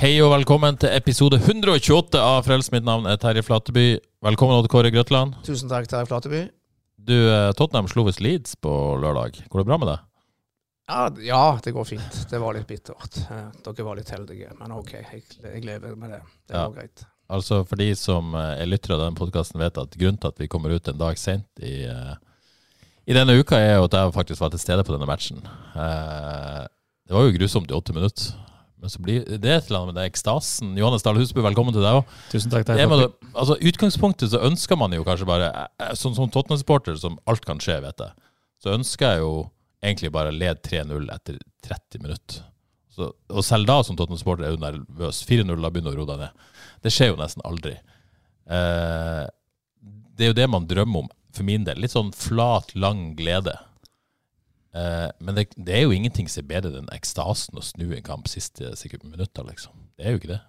Hei og velkommen til episode 128 av Frels. Mitt navn er Terje Flateby. Velkommen Odd Kåre Grøtland. Tusen takk, Terje Flateby. Du, eh, Tottenham slo visst Leeds på lørdag. Går det bra med deg? Ja, ja, det går fint. Det var litt bittert. Eh, Dere var litt heldige, men OK, jeg, jeg lever med det. Det Ja. greit. Altså For de som eh, er lyttere av denne podkasten, vet at grunnen til at vi kommer ut en dag sent i, i denne uka, er jo at jeg faktisk var til stede på denne matchen. Det var jo grusomt i åtte minutter. Men så blir det et eller annet med det ekstasen. Johannes Dahl Husby, velkommen til deg òg. Tusen takk. Er med altså, utgangspunktet så ønsker man jo kanskje bare eh, Som, Tottenham-supporter, som alt kan skje, vet jeg, så ønsker jeg jo egentlig bare led 3-0 etter 30 minutter. Så, og selv da, som Tottenham-supporter, er du nervøs. 4-0, da begynner du å roe deg ned. Det skjer jo nesten aldri. Eh, det er jo det man drømmer om, for min del. Litt sånn flat, lang glede. Eh, men det, det er jo ingenting som er bedre enn ekstasen å snu en kamp siste sekund, minutter, liksom. Det er jo ikke det.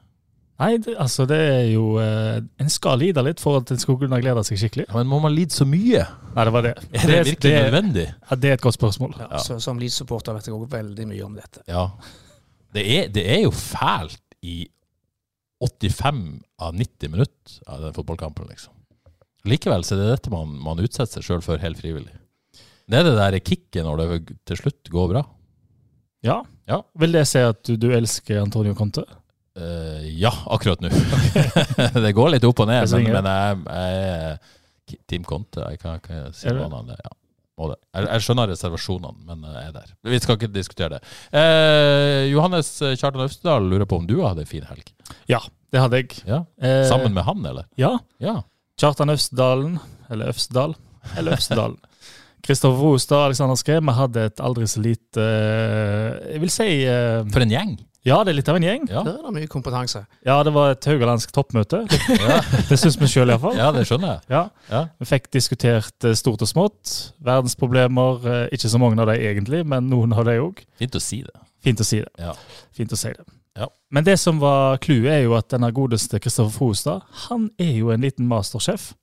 Nei, det, altså det er jo eh, En skal lide litt for at en skal kunne glede seg skikkelig. Ja, men må man lide så mye? Nei, det var det. Er det virkelig det, nødvendig? ja, det er et godt spørsmål. Ja, Ja. Så, som Leeds-supporter vet jeg også veldig mye om dette. Ja. Det er, det er jo fælt i 85 av 90 minutter av den fotballkampen, liksom. Likevel så er det dette man, man utsetter seg sjøl for helt frivillig. Det er det der kicket når det til slutt går bra. Ja. Ja. Vil det si at du, du elsker Antonio Conte? Uh, ja, akkurat nå. det går litt opp og ned, men, men jeg, jeg er Team Conte. Jeg kan ikke si noe annet. Ja. Jeg, jeg skjønner reservasjonene, men jeg er der. Vi skal ikke diskutere det. Eh, Johannes Kjartan Øvstedal lurer på om du hadde en fin helg. Ja, Det hadde jeg. Ja. Eh, Sammen med han, eller? Ja. Ja. Kjartan Øvstedalen, eller Øvstedal, eller Øvstedalen. Kristoffer Rostad, og Alexander Skre, vi hadde et aldri så lite eh, Jeg vil si eh, For en gjeng! Ja, det er litt av en gjeng. Ja, Det er da mye kompetanse. Ja, det var et haugalandsk toppmøte. Det, ja. det syns vi sjøl iallfall. ja det skjønner jeg. Ja. Ja. Vi fikk diskutert eh, stort og smått. Verdensproblemer. Ikke så mange av dem egentlig, men noen av dem òg. Fint å si det. Fint å si det. Ja. Fint å si det. Ja. Men det som var clouet, er jo at denne godeste Kristoffer Frostad, han er jo en liten mastersjef.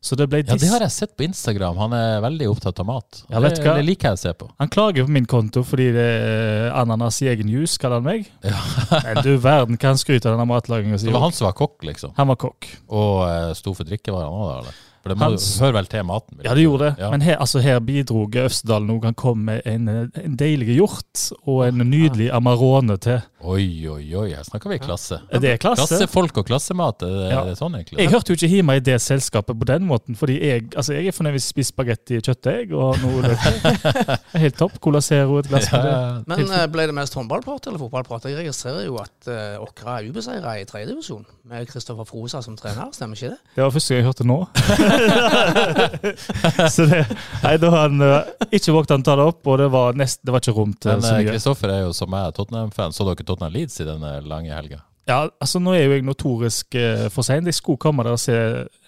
Så det ble Ja, det har jeg sett på Instagram. Han er veldig opptatt av mat. Ja, det, det liker jeg å se på. Han klager på min konto fordi det er ananas i egen juice, kaller han meg. Ja. Men du verden, hva han skryter av denne matlaginga si. det var han som var kokk, liksom. Han var kokk. Og uh, sto for drikkevarene òg, da? eller? For det må, Hans- hører vel til maten? Ja, det gjorde det. Ja. Men her, altså, her bidro Øvstedal noe. Han kom med en, en deilig hjort og en nydelig Amarone til. Oi, oi, oi. Her snakker vi klasse. Er det klasse? Klassefolk og klassemat, er det, Ja. er det sånn egentlig? Jeg hørte jo ikke hjemme i det selskapet på den måten, fordi jeg, altså jeg er fornøyd hvis jeg spiser spagetti og kjøttdeig og noe løk. Er Helt topp. Cola Zero, et glass med det. Men eh, ble det mest håndballprat eller fotballprat? Jeg registrerer jo at uh, Åkra er ubeseira i tredjedivisjon, med Kristoffer Frosa som trener. Stemmer ikke det? Det var første gang jeg hørte nå. så det, nei, da han eh, ikke våget han ta det opp, og det var, nest, det var ikke rom til Men så eh, mye. Kristoffer er jo som meg Tottenham-fan. Så dere Tottenham Leeds i denne lange helga? Ja, altså Nå er jo jeg notorisk eh, for sein. Jeg skulle komme der og se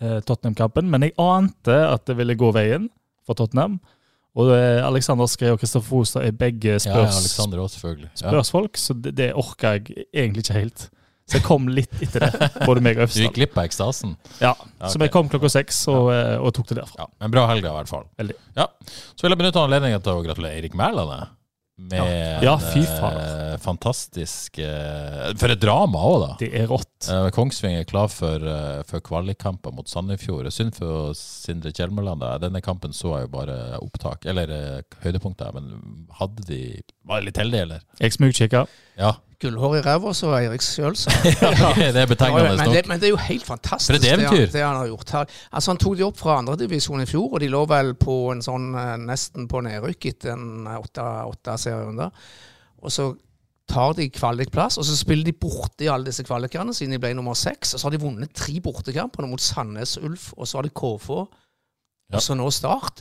Tottenham-kampen, men jeg ante at det ville gå veien for Tottenham. Og Alexander Skre og Kristoffer Fostad er begge Ja, ja, også, spørsfolk, så det, det orka jeg egentlig ikke helt. Så jeg kom litt etter det, både meg og Du gikk glipp av ekstasen? Ja, så jeg kom klokka seks og, eh, og tok det derfra. Ja, En bra helg, i hvert fall. Veldig. Ja. Så vil jeg benytte anledningen til å gratulere Eirik Mæland med Ja, ja faen. eh, fantastisk eh, For et drama òg, da. Det er rått. Kongsvinger er klar for, for kvalikkamper mot Sandefjord. Synd for Sindre Kjelmeland. Denne kampen så jeg jo bare opptak, eller høydepunktet. Men hadde de Var de litt heldige, eller? Jeg smugkikka. Ja. Gullhår i ræva, som Eirik sjøl sa. det er Ja, betegnende men, det, men det er jo helt fantastisk det, et det, han, det han har gjort her. Altså Han tok de opp fra andredivisjon i fjor, og de lå vel på en sånn eh, nesten på nedrykk etter en åtte, åtte. Og så tar de kvalikplass, og så spiller de borte i alle disse kvalikene siden de ble nummer seks. Og så har de vunnet tre bortekamper mot Sandnes Ulf, og så har de KF, Ja. og så nå Start.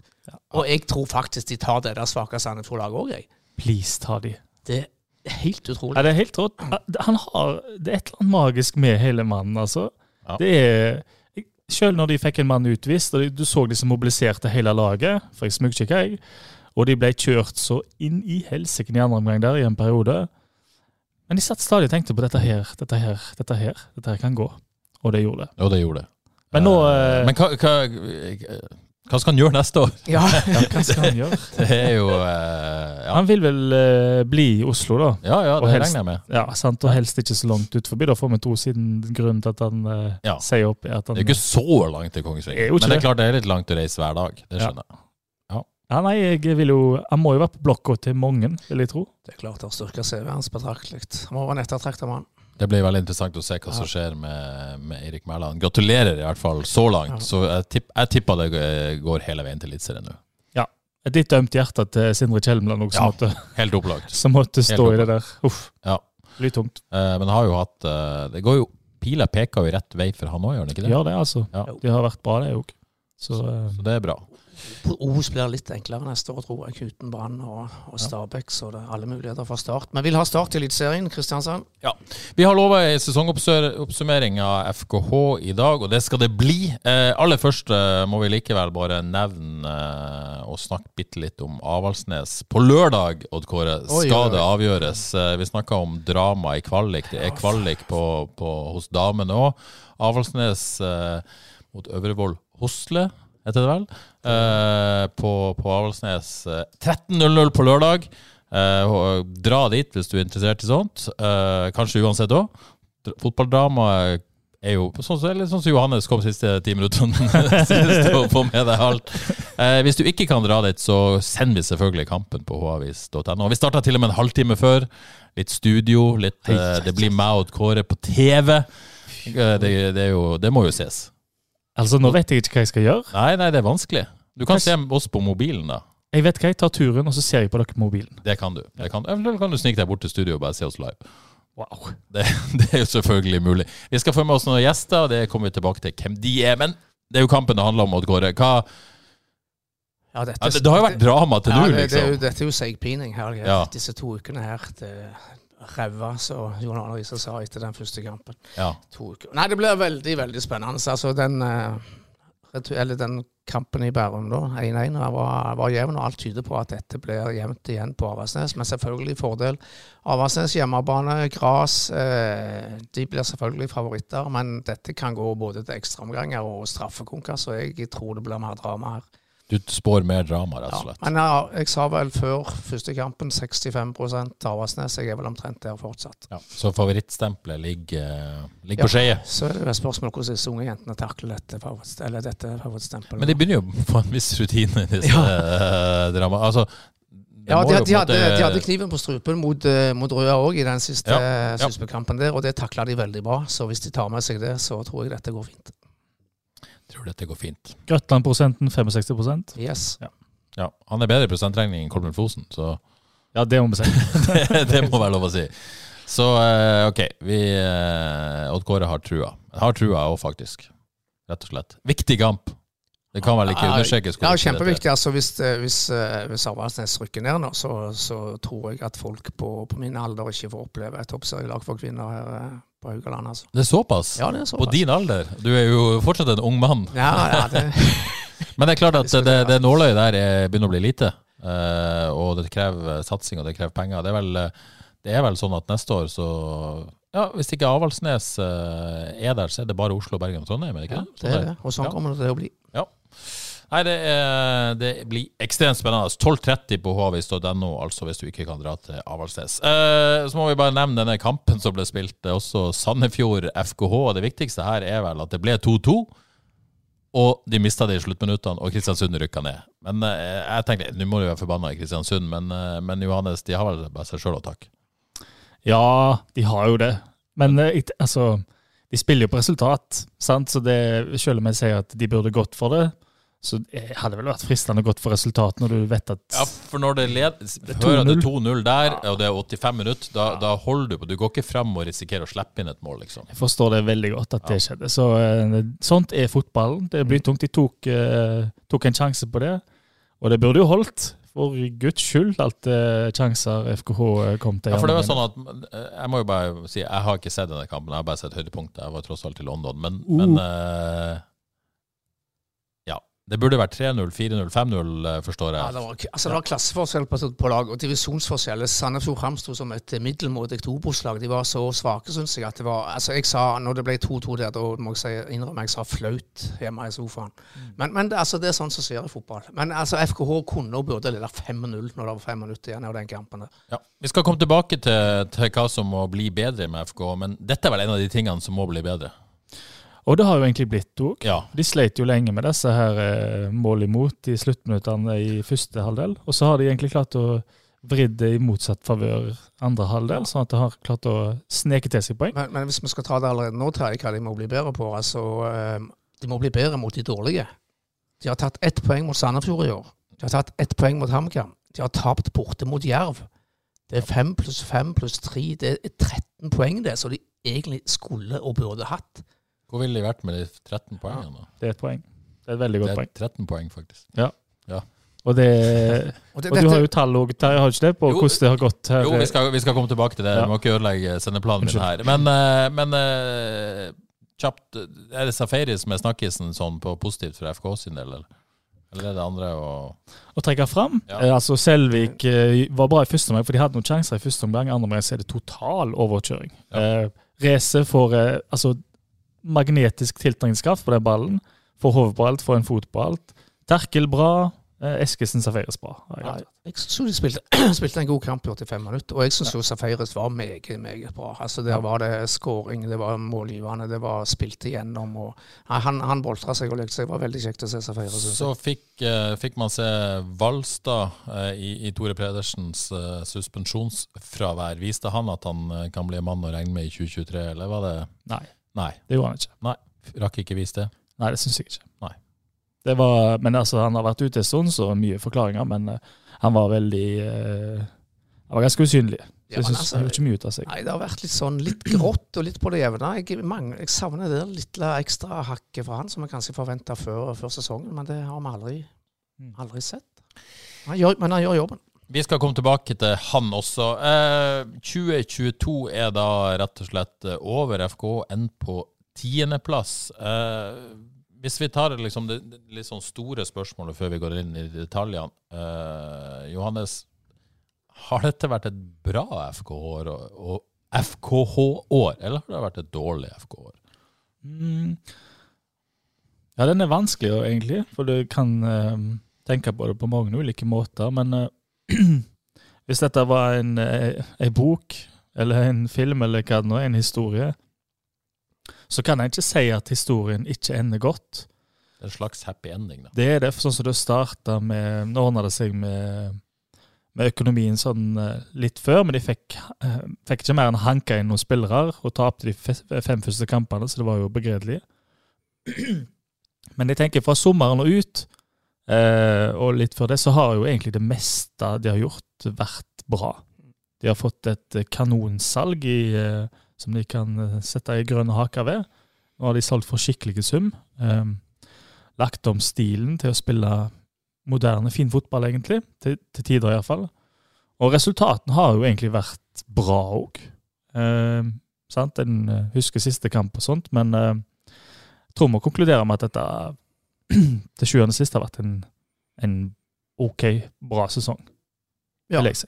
Og jeg tror faktisk de tar det der svake Sandefjord-laget òg, jeg. Please, ta de. Det helt utrolig. Ja, det er helt rått. Han har, det er et eller annet magisk med hele mannen, altså. Ja. Det er Selv når de fikk en mann utvist, og du så de som mobiliserte hele laget, for jeg smugkikka, jeg, og de ble kjørt så inn i helsike i andre omgang der i en periode Men de satt stadig og tenkte på dette her, dette her, dette her. Dette her kan gå. Og det gjorde det. Og det gjorde det. Men nå Eh, eh, Men hva, hva, hva skal han gjøre neste år? Ja, ja, Hva skal han gjøre? Det er jo eh, ja. Han vil vel eh, bli i Oslo, da. ja, ja, det helst- regner jeg med. Ja, sant, Og helst ikke så langt ut forbi, da, får vi tro, siden grunnen til at han eh, Ja. sier opp at han Det er jo ikke så langt til Kongsvinger. Er Men det er klart det er litt langt å reise hver dag. Det skjønner jeg. Ja, nei, jeg vil jo Han må jo være på blokka til mange, vil jeg tro. det er klart det har styrka CV-en hans betraktelig. Han må være en ettertrakta mann. Det blir veldig interessant å se hva som skjer med, med Eirik Mæland. Gratulerer i hvert fall så langt. Ja. Så jeg, tipp, jeg tipper det går hele veien til Eliteserien nå. Et litt ømt hjerte til Sindre Kjelmeland òg, som, Ja. Helt opplagt. som måtte stå i det der. Uff. Ja. Blir tungt. Eh, men har jo hatt eh, Det går jo Pila peker jo i rett vei for han òg, gjør den ikke det? Ja, det, altså. Ja. De har vært bra, det òg. Så så, Så det er bra. Obos blir litt enklere neste år, tror jeg, uten Brann og, og Stabæk. Så det er alle muligheter for Start. Men vil ha Start i Eliteserien, Kristiansand. Vi har lova ei sesongoppsummering av FKH i dag, og det skal det bli. Eh, aller først eh, må vi likevel bare nevne eh, og snakke bitte litt om Avaldsnes. På lørdag, Odd Kåre, skal oi, det avgjøres. Eh, vi snakka om drama i kvalik. Det er kvalik på, på, hos damene òg. Avaldsnes eh, mot Øvrevoll Hosle, heter det vel. Eh, på, på Avaldsnes. Eh, 13.00 på lørdag. Eh, dra dit hvis du er interessert i sånt. Eh, kanskje uansett òg. Fotballdrama er jo sånn eller sånn som Johannes kom siste ti minuttene. Få med deg alt. Eh, hvis du ikke kan dra dit, så sender vi selvfølgelig kampen på havis.no. Vi starta til og med en halvtime før. Litt studio. Litt, eh, det blir meg og Kåre på TV. Eh, det, det, er jo, det må jo ses. Altså, nå vet jeg ikke hva jeg skal gjøre. Nei, nei, det er vanskelig. Du kan se oss på mobilen, da. Jeg vet hva, jeg tar turen, og så ser jeg på dere på mobilen. Det kan du. Det kan, eventuelt kan du snike deg bort til studio og bare se oss live. Wow. Det, det er jo selvfølgelig mulig. Vi skal få med oss noen gjester, og det kommer vi tilbake til hvem de er. Men det er jo kampen det handler om, Odd Kåre. Hva, Ja, dette, ja, det, det har jo vært drama til ja, nå, det, det, er liksom. dette er jo seigpining. her. Ja. Disse to ukene her. Det ræva, som Jon Arne Riise sa etter den første kampen. Ja. Nei, det blir veldig, veldig spennende. Altså, den, eh, den kampen i Bærum, da, 1-1, var, var jevn, og alt tyder på at dette blir jevnt igjen på Avaldsnes. Men selvfølgelig fordel Avaldsnes hjemmebane, gras. Eh, de blir selvfølgelig favoritter, men dette kan gå både til ekstraomganger og straffekonkurranse, så jeg tror det blir mer drama her. Du spår mer drama, rett og slett? Ja, men ja, jeg sa vel før første kampen 65 til Avaldsnes. Jeg er vel omtrent der fortsatt. Ja. Så favorittstempelet ligger, ligger Ja. på skeie. Så er det jo et spørsmål hvordan disse unge jentene takler dette, favorittstempelet. Men de begynner jo å få en viss rutine i disse ja. drama. Altså, ja, de, de, hadde, de hadde kniven på strupen mot, eh, mot Røa òg i den siste Ja, ja, ja. kampen der, og det takla de veldig bra. Så hvis de tar med seg det, så tror jeg dette går fint. Tror dette går fint. Grøtland-prosenten 65% Yes. Ja, Han er bedre i prosentregning enn Kolbjørn Fosen, så Ja, det må vi si. det, det må være lov å si. Så eh, OK, vi eh, Odd Kåre har trua. Har trua òg, faktisk. Rett og slett. Viktig kamp. Det kan vel ikke understrekes. Ja, kjempeviktig. altså Hvis, eh, hvis, eh, hvis Avaldsnes rykker ned nå, så, så tror jeg at folk på, på min alder ikke får oppleve et toppserielag for kvinner her eh, på Haugaland. altså. Det er såpass? Ja, det er såpass. På din alder? Du er jo fortsatt en ung mann. Ja, ja, det, Men det er klart at Det det, nåløyet der er, begynner å bli lite. Og det krever satsing, og det krever penger. Det er vel, det er vel sånn at neste år så Ja, hvis ikke Avaldsnes er der, så er det bare Oslo, Bergen og Trondheim, er det ikke ja, det? det er det. Og sånn kommer det til å bli. Ja. Nei, det, er, det blir ekstremt spennende. 12.30 på havis.no, altså hvis du ikke kan dra til Avaldsnes. Eh, så må vi bare nevne denne kampen som ble spilt, det er også Sandefjord FKH. Det viktigste her er vel at det ble 2-2. Og de mista det i sluttminuttene, og Kristiansund rykka ned. Men eh, jeg tenkte, Nå må du være forbanna i Kristiansund, men, eh, men Johannes, de har vel bare seg sjøl å takke. Ja, de har jo det. Men eh, altså, de spiller jo på resultat, sant? så det, selv om jeg sier at de burde gått for det, Så det hadde vel vært fristende godt for resultat når du vet at Ja, for når det leder hører det 2-0. 2-0 der, og det er 85 minutter, da, da holder du på. Du går ikke frem og risikerer å slippe inn et mål, liksom. Jeg forstår det veldig godt at det skjedde. Så eh, Sånt er fotballen. Det er blytungt. De tok, eh, tok en sjanse på det, og det burde jo holdt. For guds skyld, alt eh, sjanser FKH kom til. Ja, for det var sånn at eh, Jeg må jo bare si, jeg har ikke sett denne kampen, jeg har bare sett høydepunktet. Jeg var tross alt i London. Men, Uh. men eh. Det burde vært 3-0, 4-0, 5-0, forstår forstår Ja, jeg. det, var, altså, det var klasseforskjell på, på lag, og divisjonsforskjell. Sandefjord framsto som et middelmådig Obos-lag. De var så svake, syns jeg. at det var, altså Jeg sa, når det ble 2-2 der, da må jeg si, innrømme jeg sa flaut hjemme i sofaen. Men, men det, altså, det er sånn som skjer i fotball. Men altså, FKH kunne og burde lede 5-0 når det var fem minutter igjen av den kampen. Ja. Vi skal komme tilbake til, til hva som må bli bedre med FK, men dette er vel en av de tingene som må bli bedre. Og det har jo egentlig blitt òg. Ja. De sleit jo lenge med disse her eh, mål imot i sluttminuttene i første halvdel. Og så har de egentlig klart å vridd det i motsatt favør andre halvdel, sånn at de har klart å sneke til seg poeng. Men, men hvis vi skal ta det allerede nå, Terje, hva de må bli bedre på altså, eh, De må bli bedre mot de dårlige. De har tatt ett poeng mot Sandefjord i år. De har tatt ett poeng mot HamKam. De har tapt borte mot Jerv. Det er fem pluss fem pluss tre. Det er 13 poeng, det, som de egentlig skulle og burde hatt. Hvor ville de vært med de 13 poengene? da? Det er et poeng. Det er et veldig godt poeng. Det er poeng. 13 poeng, faktisk. Og, det, Og det, og du har jo tall òg, Terje, har du ikke det, på Jo. hvordan det har gått her? Jo, vi skal, vi skal komme tilbake til det. Ja. Vi må ikke ødelegge sendeplanen min her. Men, eh, men eh, kjapt, er det Safari som er snakkisen sånn på positivt for FK sin del, eller? Eller er det andre å å trekke fram. Ja. Eh, altså Selvik eh, var bra i første omgang, for de hadde noen sjanser i første omgang. Andre omgang er det total overkjøring. Ja. Eh, Race får eh, altså magnetisk tiltrekningskraft på den ballen. Får hodet på alt, får en fot på alt. Terkel bra. Eh, Eskesen Safaris bra. Ja, ja. Jeg syns de spilte, spilte en god kamp i 85 minutter, og jeg syns jo Safaris var meget, meget bra. Altså Der var det skåring, det var målgivende, det var spilt igjennom. og nei, Han, han boltra seg og lekte seg. Det var veldig kjekt å se Safaris. Så fikk, eh, fikk man se Valstad eh, i, i Tore Pedersens eh, suspensjonsfravær. Viste han at han eh, kan bli mann å regne med i 2023, eller var det Nei, Nei. det gjorde han ikke. Nei, Rakk ikke vise det? Nei, det syns jeg ikke. Nei. Det var, men altså, Han har vært ute en stund, så mye forklaringer. Men eh, han var veldig uh, Han var ganske usynlig. Så Ja, jeg synes, altså- han gjorde ikke mye ut av seg. Nei, det har vært litt sånn litt grått og litt på det jevne. Jeg, mangler- jeg savner det lille ekstra hakket fra han som jeg kanskje forventa før, før sesongen, men det har vi aldri, Mm. aldri sett. Han gjør, men han gjør jobben. Vi skal komme tilbake til han også. Eh, 2022 er da rett og slett eh, over FK endt på tiendeplass. Eh, hvis vi tar liksom, det, det litt sånn store spørsmålet før vi går inn i detaljene. Eh, Johannes, har dette vært et bra FK-år FKH-år, eller har det vært et dårlig FK-år? Mm. Ja, den er vanskelig egentlig, for du kan eh, tenke på det på mange ulike måter. Men eh, hvis dette var en, eh, en bok, eller en film, eller hva det nå er, en historie, så kan jeg ikke si at historien ikke ender godt. Det er en slags happy ending, da. Det er det, for sånn som det starta med Nå ordna det seg med, med økonomien sånn eh, litt før, men de fikk, eh, fikk ikke mer enn hanka inn noen spillere og tapte de fem første kampene, så det var jo begredelig. Men jeg tenker fra sommeren og ut, eh, og litt før det, så har jo egentlig det meste de har gjort, vært bra. De har fått et eh, kanonsalg i, eh, som de kan eh, sette i grønne haker ved. Nå har de solgt for skikkelige sum. Eh, lagt om stilen til å spille moderne, fin fotball, egentlig. Til, til tider, iallfall. Og resultatene har jo egentlig vært bra òg. Eh, sant? En eh, husker siste kamp og sånt, men eh, jeg tror vi må konkludere med at dette til sjuende og sist har vært en, en OK, bra sesong, Ja. vil jeg si.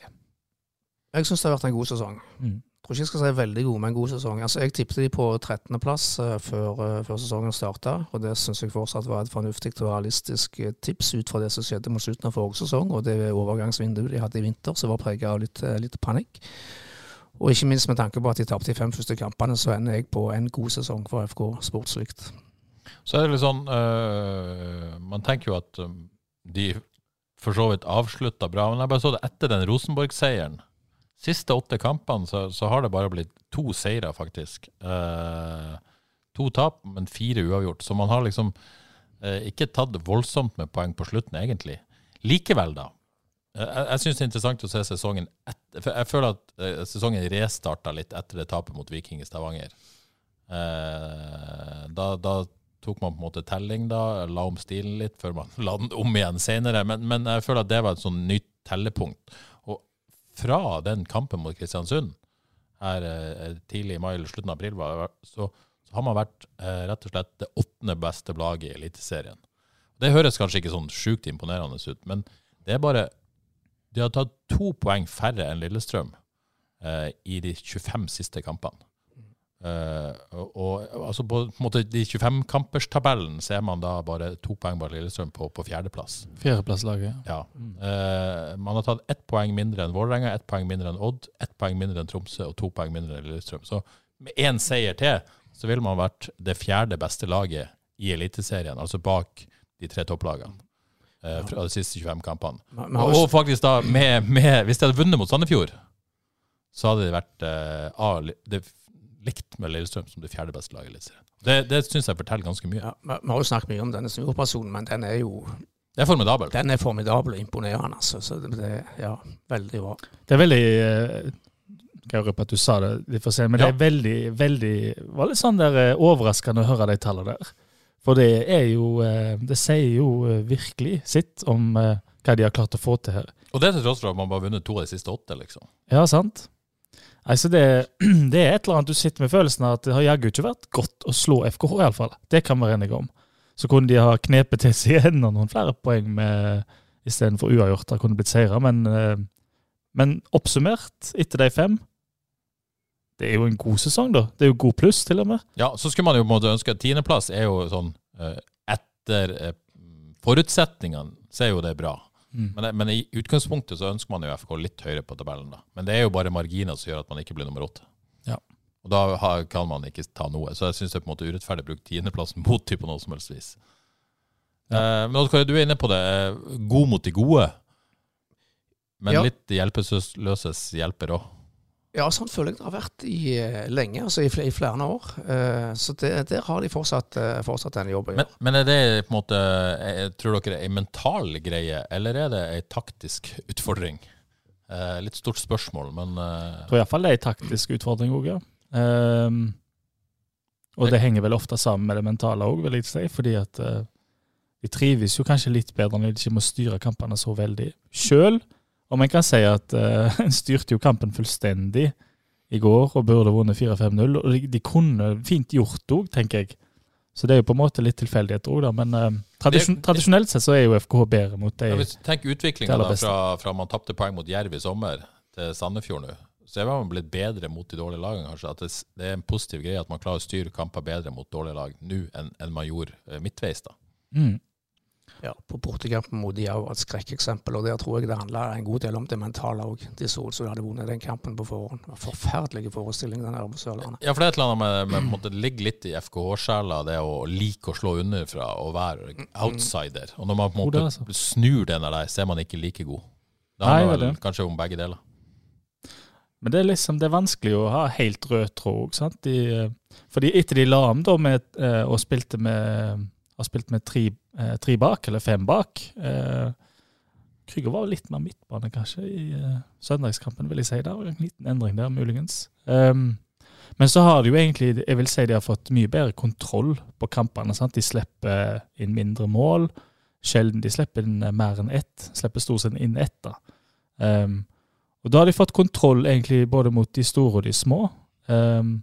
Jeg syns det har vært en god sesong. Mm. Jeg tror ikke jeg skal si veldig god, men en god sesong. Altså, Jeg tippet de på 13.-plass uh, før, uh, før sesongen starta, og det syns jeg fortsatt var et fornuftig og realistisk eh, tips ut fra det som skjedde mot slutten av forrige sesong, og det overgangsvinduet de hadde i vinter, som var prega av litt, uh, litt panikk. Og ikke minst med tanke på at de tapte de fem første kampene, så ender jeg på en god sesong for FK sportslig. Så er det litt sånn øh, Man tenker jo at øh, de for så vidt avslutta bra, men jeg bare så det etter den Rosenborg-seieren. Siste åtte kampene så, så har det bare blitt to seire, faktisk. Eh, to tap, men fire uavgjort. Så man har liksom Eh, ikke tatt voldsomt med poeng på slutten, egentlig. Likevel, da. Eh, Jeg, jeg syns det er interessant å se sesongen etter For jeg føler at eh, sesongen restarta litt etter det tapet mot Viking i Stavanger. Eh, da, da tok man på en måte telling, da, la om stilen litt før man la den om igjen senere. Men, men jeg føler at det var et sånn nytt tellepunkt. Og fra den kampen mot Kristiansund her eh, tidlig i mai eller slutten av april, var, så, så har man vært eh, rett og slett det åttende beste laget i Eliteserien. Det høres kanskje ikke sånn sjukt imponerende ut, men det er bare De har tatt to poeng færre enn Lillestrøm eh, i de 25 siste kampene. Eh, og, altså på, på en måte de 25-kamperstabellen ser er man da bare to poeng bak Lillestrøm på, på fjerdeplass. Fjerdeplasslaget. Ja. Uh, man har tatt ett poeng mindre enn Vålerenga, ett poeng mindre enn Odd, ett poeng mindre enn Tromsø og to poeng mindre enn Lillestrøm. Så med én seier til så ville man vært det fjerde beste laget i Eliteserien, altså bak de tre topplagene. Uh, fra de siste 25 kampene. Men, men, og, Og faktisk da, med, med, hvis de hadde vunnet mot Sandefjord, så hadde de vært A, det, likt med Lillestrøm som det fjerde beste laget i Eliteserien. Det, det syns jeg forteller ganske mye. Ja, vi, har jo snakket mye om denne snuoperasjonen, men den er jo Det er formidabel. den er formidabel og imponerende. Altså. Så det, det ja, veldig bra. Det er veldig eh, jeg røpe at du sa det, litt for sent, men Ja. det er veldig, veldig var litt sånn der eh, overraskende å høre de tallene der. For det er jo eh, Det sier jo virkelig sitt om hva de har klart å få til her. Og det til tross for at man bare har vunnet to av de siste åtte, liksom. Ja, sant? Altså det, det er et eller annet du sitter med følelsen av at det har jaggu ikke vært godt å slå FKH, iallfall. Det kan vi være enige om. Så kunne de ha knepet til seg enda noen flere poeng med istedenfor uavgjort. Det kunne blitt seire, men, eh, men oppsummert etter de fem Det er jo en god sesong, da. Det er jo god pluss, til og med. Ja, så skulle man jo på en måte ønske at tiendeplass er jo sånn eh, etter eh, forutsetningene, så er jo det bra. Mm. Men, men i utgangspunktet så ønsker man jo FK litt høyere på tabellen, da. Men det er jo bare marginer som gjør at man ikke blir nummer åtte. Ja. Og da har, kan man ikke ta noe. Så jeg syns det er på en måte urettferdig å bruke tiendeplassen mot dem på noe som helst vis. Eh, men Oddkar, du er inne på det. eh, God mot de gode. Men Ja. litt hjelpeløses hjelper òg. Ja, sånn føler jeg det har vært i eh, lenge, altså i, fl i flere år. Uh, så det, der har de fortsatt, uh, fortsatt en jobb å Men, gjøre. men er det på en måte Tror dere det er en mental greie, eller er det en taktisk utfordring? Uh, litt stort spørsmål, men uh, Jeg tror iallfall det er en taktisk utfordring òg, ja. Ehm, og det henger vel ofte sammen med det mentale òg, vil jeg si. Fordi at de trives jo kanskje litt bedre når de ikke må styre kampene så veldig sjøl. Og man kan si at uh, en styrte jo kampen fullstendig i går og burde vunnet 4-5-0. Og de, de kunne fint gjort det òg, tenker jeg. Så det er jo på en måte litt tilfeldigheter òg, da. Men eh, tradisjon, Det- tradisjonelt sett så er jo FKH bedre mot de ja, hvis du tenker utviklinga fra, fra man tapte poeng mot Jerv i sommer til Sandefjord nå, så er man blitt bedre mot de dårlige lagene, kanskje. At det, det er en positiv greie at man klarer å styre kamper bedre mot dårlige lag nå enn enn man gjorde eh, midtveis. da. mm. Ja, på bortekampen mot de er jo et skrekkeksempel, og der tror jeg det handla en god del om det mentale òg. De så ut som de hadde vunnet den kampen på forhånd. Det var Forferdelige forestillinger den der på Sørlandet. Ja, for det er et eller annet med, med på det ligger litt i FKH-sjela, det å like å slå underfra og være outsider. Og når man på en måte altså. snur den der, så er man ikke like god. Det Nei, handler det er vel kanskje om begge deler. Men det er liksom, det er vanskelig å ha helt rød tråd. ikke sant? De, eh, fordi etter de la om da med, eh, og spilte med, har spilt med tre, eh, tre bak, eller fem bak eh, Krüger var litt mer midtbane, kanskje, i eh, søndagskampen, vil jeg si. Det var en liten endring der, muligens. Um, men så har de jo egentlig jeg vil si de har fått mye bedre kontroll på kampene. sant? De slipper inn mindre mål. Sjelden de slipper inn eh, mer enn ett. Slipper stort sett inn ett. da. Um, og da har de fått kontroll egentlig både mot de store og de små. Um,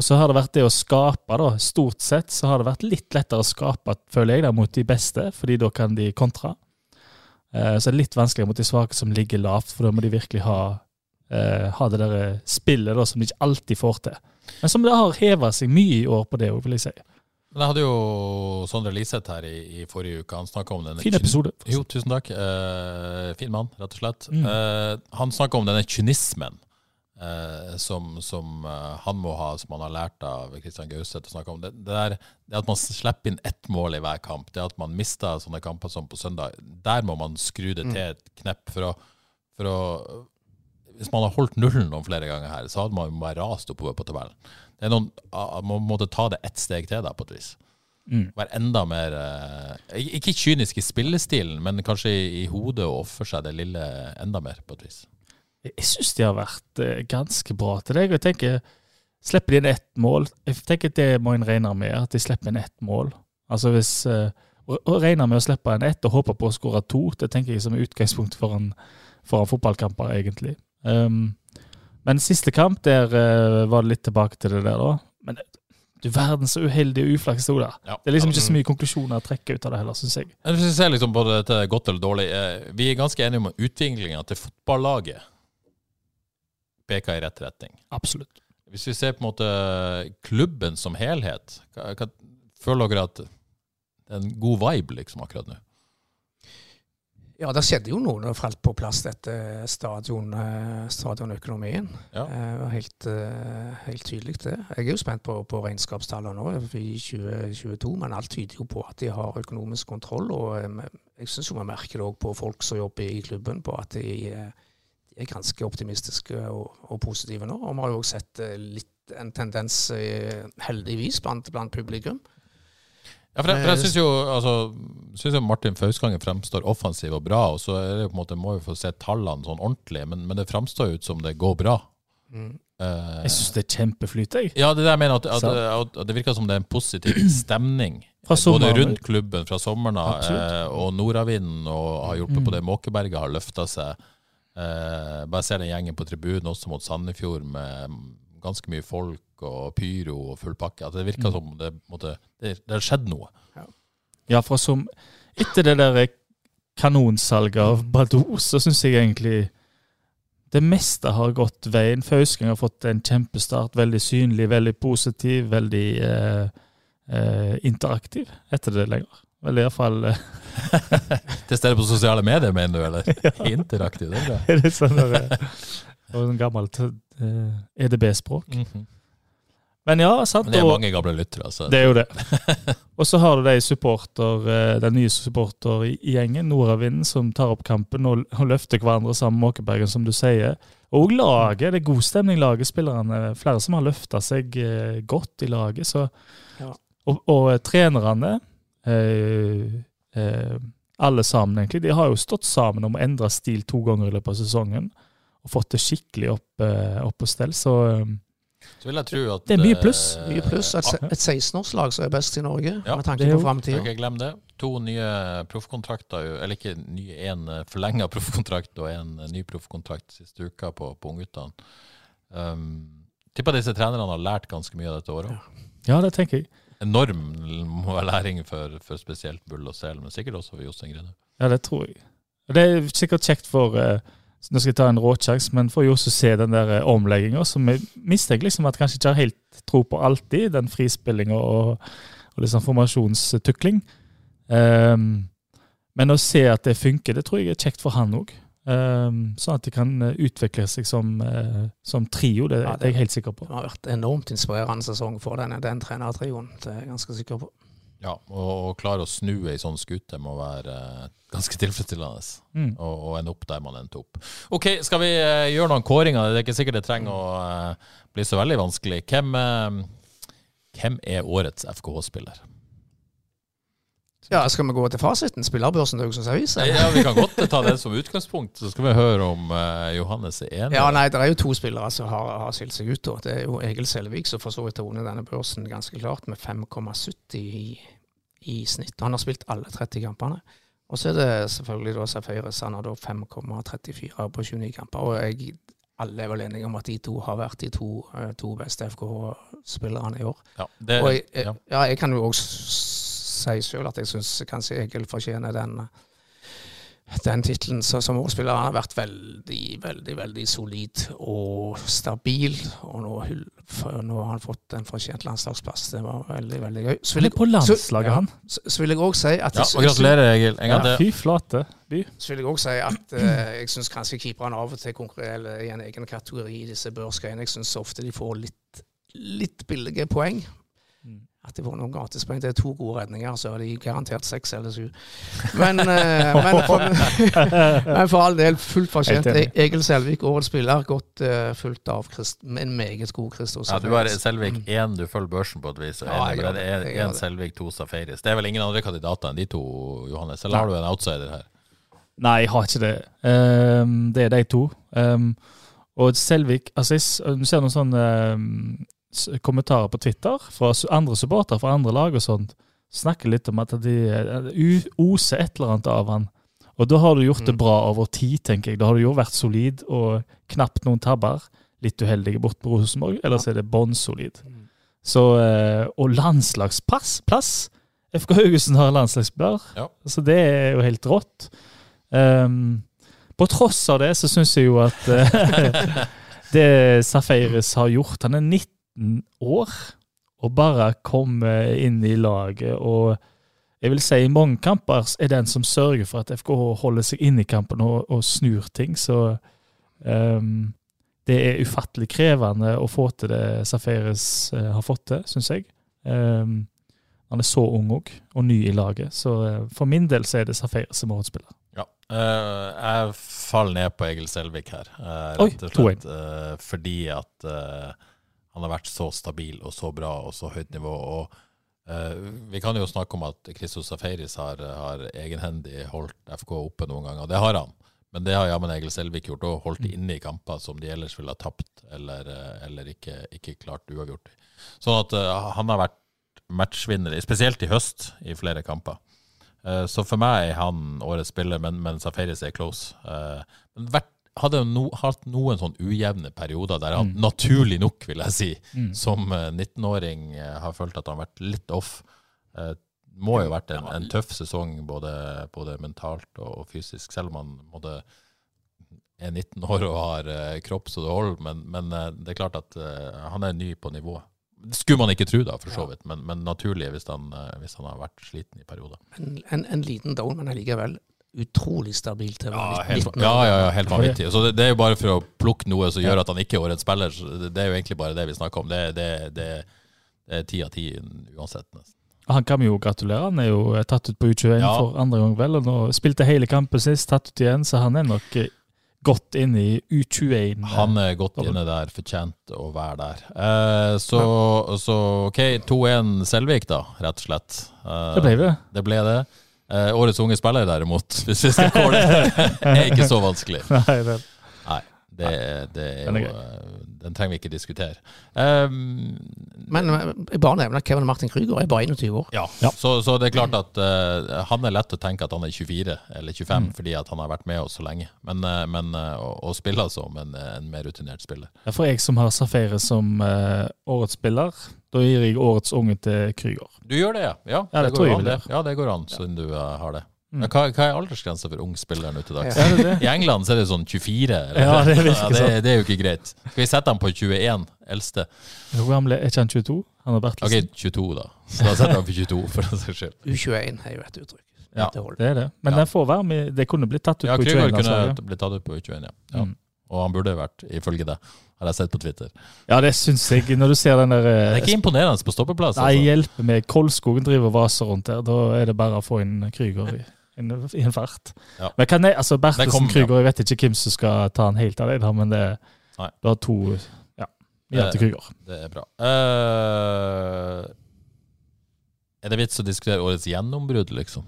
og så har det vært det å skape, da. Stort sett så har det vært litt lettere å skape, føler jeg, da, mot de beste, fordi da kan de kontra. Eh, så er det litt vanskeligere mot de svake som ligger lavt, for da må de virkelig ha, eh, ha det der eh, spillet da, som de ikke alltid får til. Men som det har heva seg mye i år på det òg, vil jeg si. Men jeg hadde jo Sondre Liseth her i, i forrige uke. Han snakka om denne Fin episode. Jo, tusen takk. Eh, fin mann, rett og slett. Mm. Han snakka om denne kynismen eh, som, som eh, han må ha, som han har lært av Kristian Gauseth å snakke om. Det, det, der, det at man slipper inn ett mål i hver kamp, det at man mister sånne kamper som på søndag, der må man skru det til et knepp for å, for å Hvis man har holdt nullen noen flere ganger her, så hadde man bare rast oppover på tabellen. Det er noen, Man måtte ta det ett steg til, da, på et vis. Mm. Være enda mer eh, Ikke kynisk i spillestilen, men kanskje i, i hodet å ofre seg det lille enda mer, på et vis. Jeg syns de har vært eh, ganske bra til deg. Jeg tenker, Slipper de inn ett mål Jeg tenker at Det må en regne med, at de slipper inn ett mål. Altså hvis og Å å regne med å slippe inn ett og håpe på å skåre to, det tenker jeg som er utgangspunkt for en, for en fotballkamper, egentlig. Um, men siste kamp, der uh, var det litt tilbake til det der, da. Men du verden så uheldig og uflaks det der. Ja. Det er liksom ikke så mye konklusjoner å trekke ut av det heller, syns jeg. Hvis vi ser liksom på dette godt eller dårlig, eh, vi er ganske enige om utviklinga til fotballaget peker i rett retning. Absolutt. Hvis vi ser på en måte klubben som helhet, hva, hva, føler dere at det er en god vibe liksom akkurat nå? Ja, det skjedde jo noe når det falt på plass dette stadion, eh, stadionøkonomien. Ja. Eh, Det var helt, eh, helt tydelig det. Jeg er jo spent på, på regnskapstallene nå i 2022, men alt tyder jo på at de har økonomisk kontroll. Og jeg syns jo vi merker det òg på folk som jobber i klubben, på at de, de er ganske optimistiske og, og positive nå. Og vi har jo også sett eh, litt en tendens, eh, heldigvis, blant, blant publikum. Ja, for jeg, for jeg syns jo, altså, synes jo Martin Fausgangen fremstår offensiv og bra, og så er det jo på en måte, må vi få se tallene sånn ordentlig, men, men det fremstår jo ut som det går bra. Mm. Uh, Jeg syns det er kjempeflyt, jeg. ja, det der det jeg mener, at, at, at, at det virker som det er en positiv stemning. Fra Både rundt klubben fra sommeren av, eh, og Nordavinden og har hjulpet Mm. på det. Måkeberget har løfta seg. Eh, bare ser den gjengen på tribunen også mot Sandefjord med ganske mye folk og pyro og full pakke. At det virker Mm. som det, måtte, det, det har skjedd noe. Ja, for som Etter det der kanonsalget av Badou, så syns jeg egentlig det meste har gått veien. Fausking har fått en kjempestart. Veldig synlig, veldig positiv, veldig eh, eh, interaktiv etter det lenger. Eller iallfall eh, Til stede på sosiale medier, mener du? eller? Interaktiv, det er bra. er sånn der, eh, det gammelt eh, EDB-språk. Mhm. Men ja, sant. Men det er og- mange gamle lyttere. altså. Det er jo det. Og så har du de supporter, den nye supportergjengen, Nordavinden, som tar opp kampen og, og løfter hverandre sammen med Måkebergen, som du sier. Og laget. Det er god stemning i laget. Spillerne, flere som har løfta seg godt i laget. Så, Ja. Og, og trenerne, alle sammen egentlig, de har jo stått sammen om å endre stil to ganger i løpet av sesongen. Og fått det skikkelig opp, eh, opp på stell. Så eh, Så vil jeg tro at Det er mye pluss. eh, Mye pluss. Et, et 16-årslag som er best i Norge, Ja, med tanke på framtida. Ikke glem det. To nye proffkontrakter, eller ikke nye, en forlenga proffkontrakt og en ny proffkontrakt siste uka på, på ungguttene. Um, tipper disse trenerne har lært ganske mye av dette året. ja, det tenker jeg. Enorm læring for, for spesielt Bull og Sel, men sikkert også for Jostein Grine. Ja, det tror jeg. Det er sikkert kjekt for eh, Nå skal jeg ta en råkjeks, men for Johs å se den der eh, omlegginga, som jeg mistenker liksom at kanskje ikke har helt tro på alltid, den frispillinga og, og liksom formasjonstukling. Um, men å se at det funker, det tror jeg er kjekt for han òg. Sånn at de kan eh, utvikle seg som, eh, som trio, det, Ja, det er jeg helt sikker på. Det har vært enormt inspirerende sesong for denne, den trenertrioen. Det er jeg ganske sikker på. Ja, og, og klare å snu ei sånn skute må være eh, ganske tilfredsstillende. Mm. Og, og ende opp der man endte opp. Ok, skal vi gjøre noen kåringer? Det er ikke sikkert det trenger å bli så veldig vanskelig. Hvem, hvem er årets FKH-spiller? Ja, Skal vi gå til fasiten? Spillerbørsen til Haugesunds Avis? Ja, Vi kan godt ta det som utgangspunkt, så skal vi høre om uh, Johannes er enig. Ja, nei, Det er jo to spillere som har, har skilt seg ut. da. Det er jo Egil Selvik som for så vidt har vunnet denne børsen ganske klart, med 5,70 i, i snitt. Han har spilt alle 30 kampene. Og så er det selvfølgelig da Safaris. Han har da 5,34 på 29 kamper. Og jeg, alle er vel enige om at de to har vært de to, eh, to beste FKH-spillerne i år. Ja, det, Og jeg, jeg, ja. ja, jeg kan jo òg si sjøl at jeg syns kanskje Egil fortjener den, den tittelen. Så Som årsspiller har han vært veldig, veldig veldig solid og stabil. Og nå, nå har han fått en fortjent landslagsplass. Det var veldig veldig gøy. Så vil jeg, på landslaget, så, ja, han. Så, så vil jeg òg si at ja, og gratulerer, Egil. En gang Ja, til. fy flate. By. så vil jeg også si at eh, jeg syns kanskje keeperne av og til konkurrerer i en egen kategori i disse børsgreiene. Jeg syns ofte de får litt, litt billige poeng. Mm. at de får noen gratispoeng. Det er to gode redninger, så er de garantert seks eller syv. Men, eh, men, for, men for all del, fullt fortjent. Egil Selvik, årets spiller, godt uh, fulgt av Christ, en meget god Christos. Ja, du har Selvik én, du følger børsen på et vis. Ja, en- det, jeg gjør. Selvik, to Safaris. Det er vel ingen andre kandidater enn de to, Johannes? Eller har du en outsider her? Nei, jeg har ikke det. Um, det er de to. Um, og Selvik altså Jeg du ser noen sånne s- kommentarer på Twitter fra andre supportere fra andre lag og sånt. Snakker litt om at de oser et eller annet av han. Og da har du gjort det Mm. bra over tid, tenker jeg. Da har du jo vært solid og knapt noen tabber. Litt uheldige bort på Rosenborg, ellers er det bånnsolid. Så, eh, og landslagsplass plass. FK Haugesund har landslagsspiller, Ja. så det er jo helt rått. Um, på tross av det så syns jeg jo at eh, det Safaris har gjort Han er 19 år og bare kom eh, inn i laget. Og jeg vil si i mange kamper er den som sørger for at FKH holder seg inne i kampen og, og snur ting. Så um, det er ufattelig krevende å få til det Safaris uh, har fått til, syns jeg. Um, han er så ung òg, og ny i laget. Så uh, for min del så er det Safaris som hovedspiller. spiller. Ja. Uh, jeg faller ned på Egil Selvik her, rett og 2-1. slett. eh, fordi at han har vært så stabil og så bra og så høyt nivå. og uh, Vi kan jo snakke om at Christos Safaris har, har egenhendig holdt FK oppe noen ganger. Det har han. Men det har jammen Egil Selvik gjort, og holdt de inne i kamper som de ellers ville ha tapt eller, eh, eller ikke, ikke klart uavgjort. i. Sånn at uh, han har vært matchvinner, spesielt i høst, i flere kamper. Uh, Så for meg er han årets spiller, men, men Safaris er close. Uh, Men vært, hadde no, hatt noen sånn ujevne perioder der han naturlig nok, vil jeg si, som eh, 19-åring eh, har følt at han har vært litt off. Eh, Må jo ha vært en, en tøff sesong både, både mentalt og, og fysisk, selv om han måtte er 19 år og har eh, kropp så det holder, men, men eh, det er klart at eh, han er ny på nivå. Det skulle man ikke tro, da, for så vidt, men, men naturlig hvis han, eh, hvis han har vært sliten i perioder. En, en, en liten down, men allikevel utrolig stabil til å Ja, være helt, 19 år. ja, ja, ja, helt vanvittig. Så det, det er jo bare for å plukke noe som gjør at han ikke er årets spiller. så Det det er jo egentlig bare det vi snakker om. Det, det, det, det er ti av ti uansett. nesten. Han kan vi jo gratulere. Han er jo eh, tatt ut på U21 Ja. for andre gang, vel. Og nå spilte hele kampen sist, tatt ut igjen, så han er nok eh, godt inne i U21. Han er godt inne der, fortjent å være der. Eh, så, så OK, 2-1 Selvik, da, rett og slett. Eh, Det ble det. Det ble det. Eh, årets unge spiller, derimot, hvis vi skal kåle det, er ikke så vanskelig. Nei, det. Nei, det, det er Den er jo eh, Den trenger vi ikke diskutere. Um, Men i jeg bare nevner Kevin Martin Krüger er bare 21 år. ja, Ja. Så, så det er klart at uh, han er lett å tenke at han er 24 eller 25 Mm. fordi at han har vært med oss så lenge. Men, uh, men uh, å, å spille som en, en mer rutinert spiller. Ja, For jeg som har Safere som årets spiller, da gir jeg årets unge til Krüger. Du gjør det, ja? Ja, Ja, det går an, det. Ja, det går an, siden du uh, har det. Mm. Hva, hva er aldersgrensa for ung spiller nå til dags? Ja, det det? I England så er det sånn 24. Eller? Ja, det virker det, sånn. det er jo ikke greit. Skal vi sette han på 21, eldste? Hvor gammel er er ikke han 22? Han har Ok, 22, da. Så da setter han på 22, for den saks skyld. U21 er jo et uttrykk. Ja. Det er det. Men Ja. den får være med. Det kunne blitt tatt ut Ja, på Krüger 21-landslaget. kunne blitt tatt ut på 21, ja. ja. Mm. Og han burde vært, ifølge det, har jeg sett på Twitter. Ja, det syns jeg. Når du ser den der Det eh, er ikke imponerende på stoppeplass. Nei, Altså. hjelpe meg. Kolskogen driver og vaser rundt der. Da er det bare å få inn Krüger i, inn, i en fart. Ja. Men kan jeg, altså Bertelsen Krüger, jeg vet ikke hvem som skal ta han helt det, men det, Nei. du har to Ja. Til Krüger. Det er bra. Uh, er det vits å diskutere årets gjennombrudd, liksom?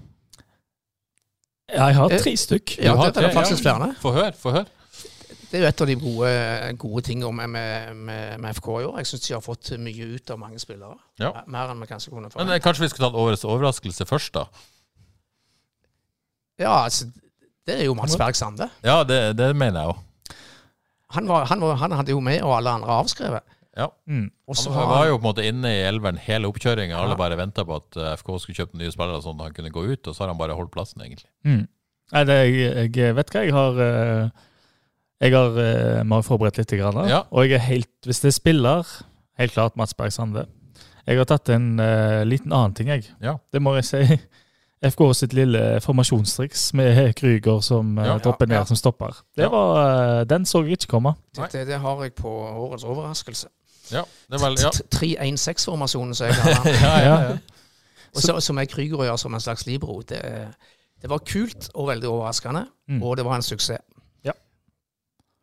Ja, jeg har Eh, tre stykk. Ja, har det er faktisk flere. Få hør, få høre. Det er jo et av de gode, gode tingene med, med, med, med FK i år. Jeg syns de har fått mye ut av mange spillere. Ja. Mer enn vi kanskje kunne Men forvente. eh, kanskje vi skulle tatt årets overraskelse først, da? Ja, altså, det er jo Mats Berg Sande. Ja, det, det mener jeg òg. Han, han, han hadde jo med, og alle andre avskrevet. Ja. Mm. Han har var jo på en måte inne i elveren hele oppkjøringa. Alle Ja. bare venta på at eh, FK skulle kjøpe nye spillere, sånn at han kunne gå ut. Og så har han bare holdt plassen, egentlig. Mm. Nei, det, jeg, jeg vet hva jeg har eh, Jeg har, eh, vi har forberedt litt, grann, da. Ja. og jeg er helt, hvis det er spiller, helt klart Mats Berg Sande. Jeg har tatt en uh, liten annen ting, jeg. Ja. Det må jeg si. FK sitt lille formasjonstriks med Krüger som eh, Ja, dropper ja, ned som stopper. Det Ja. var, uh, den så jeg ikke komme. det, det, det har jeg på årets overraskelse. Ja, det er vel, ja. 3-1-6-formasjonen, som jeg har. ja, ja, ja. Og så, som jeg Krüger gjør som en slags libero. Det, det var kult og veldig overraskende, Mm. og det var en suksess.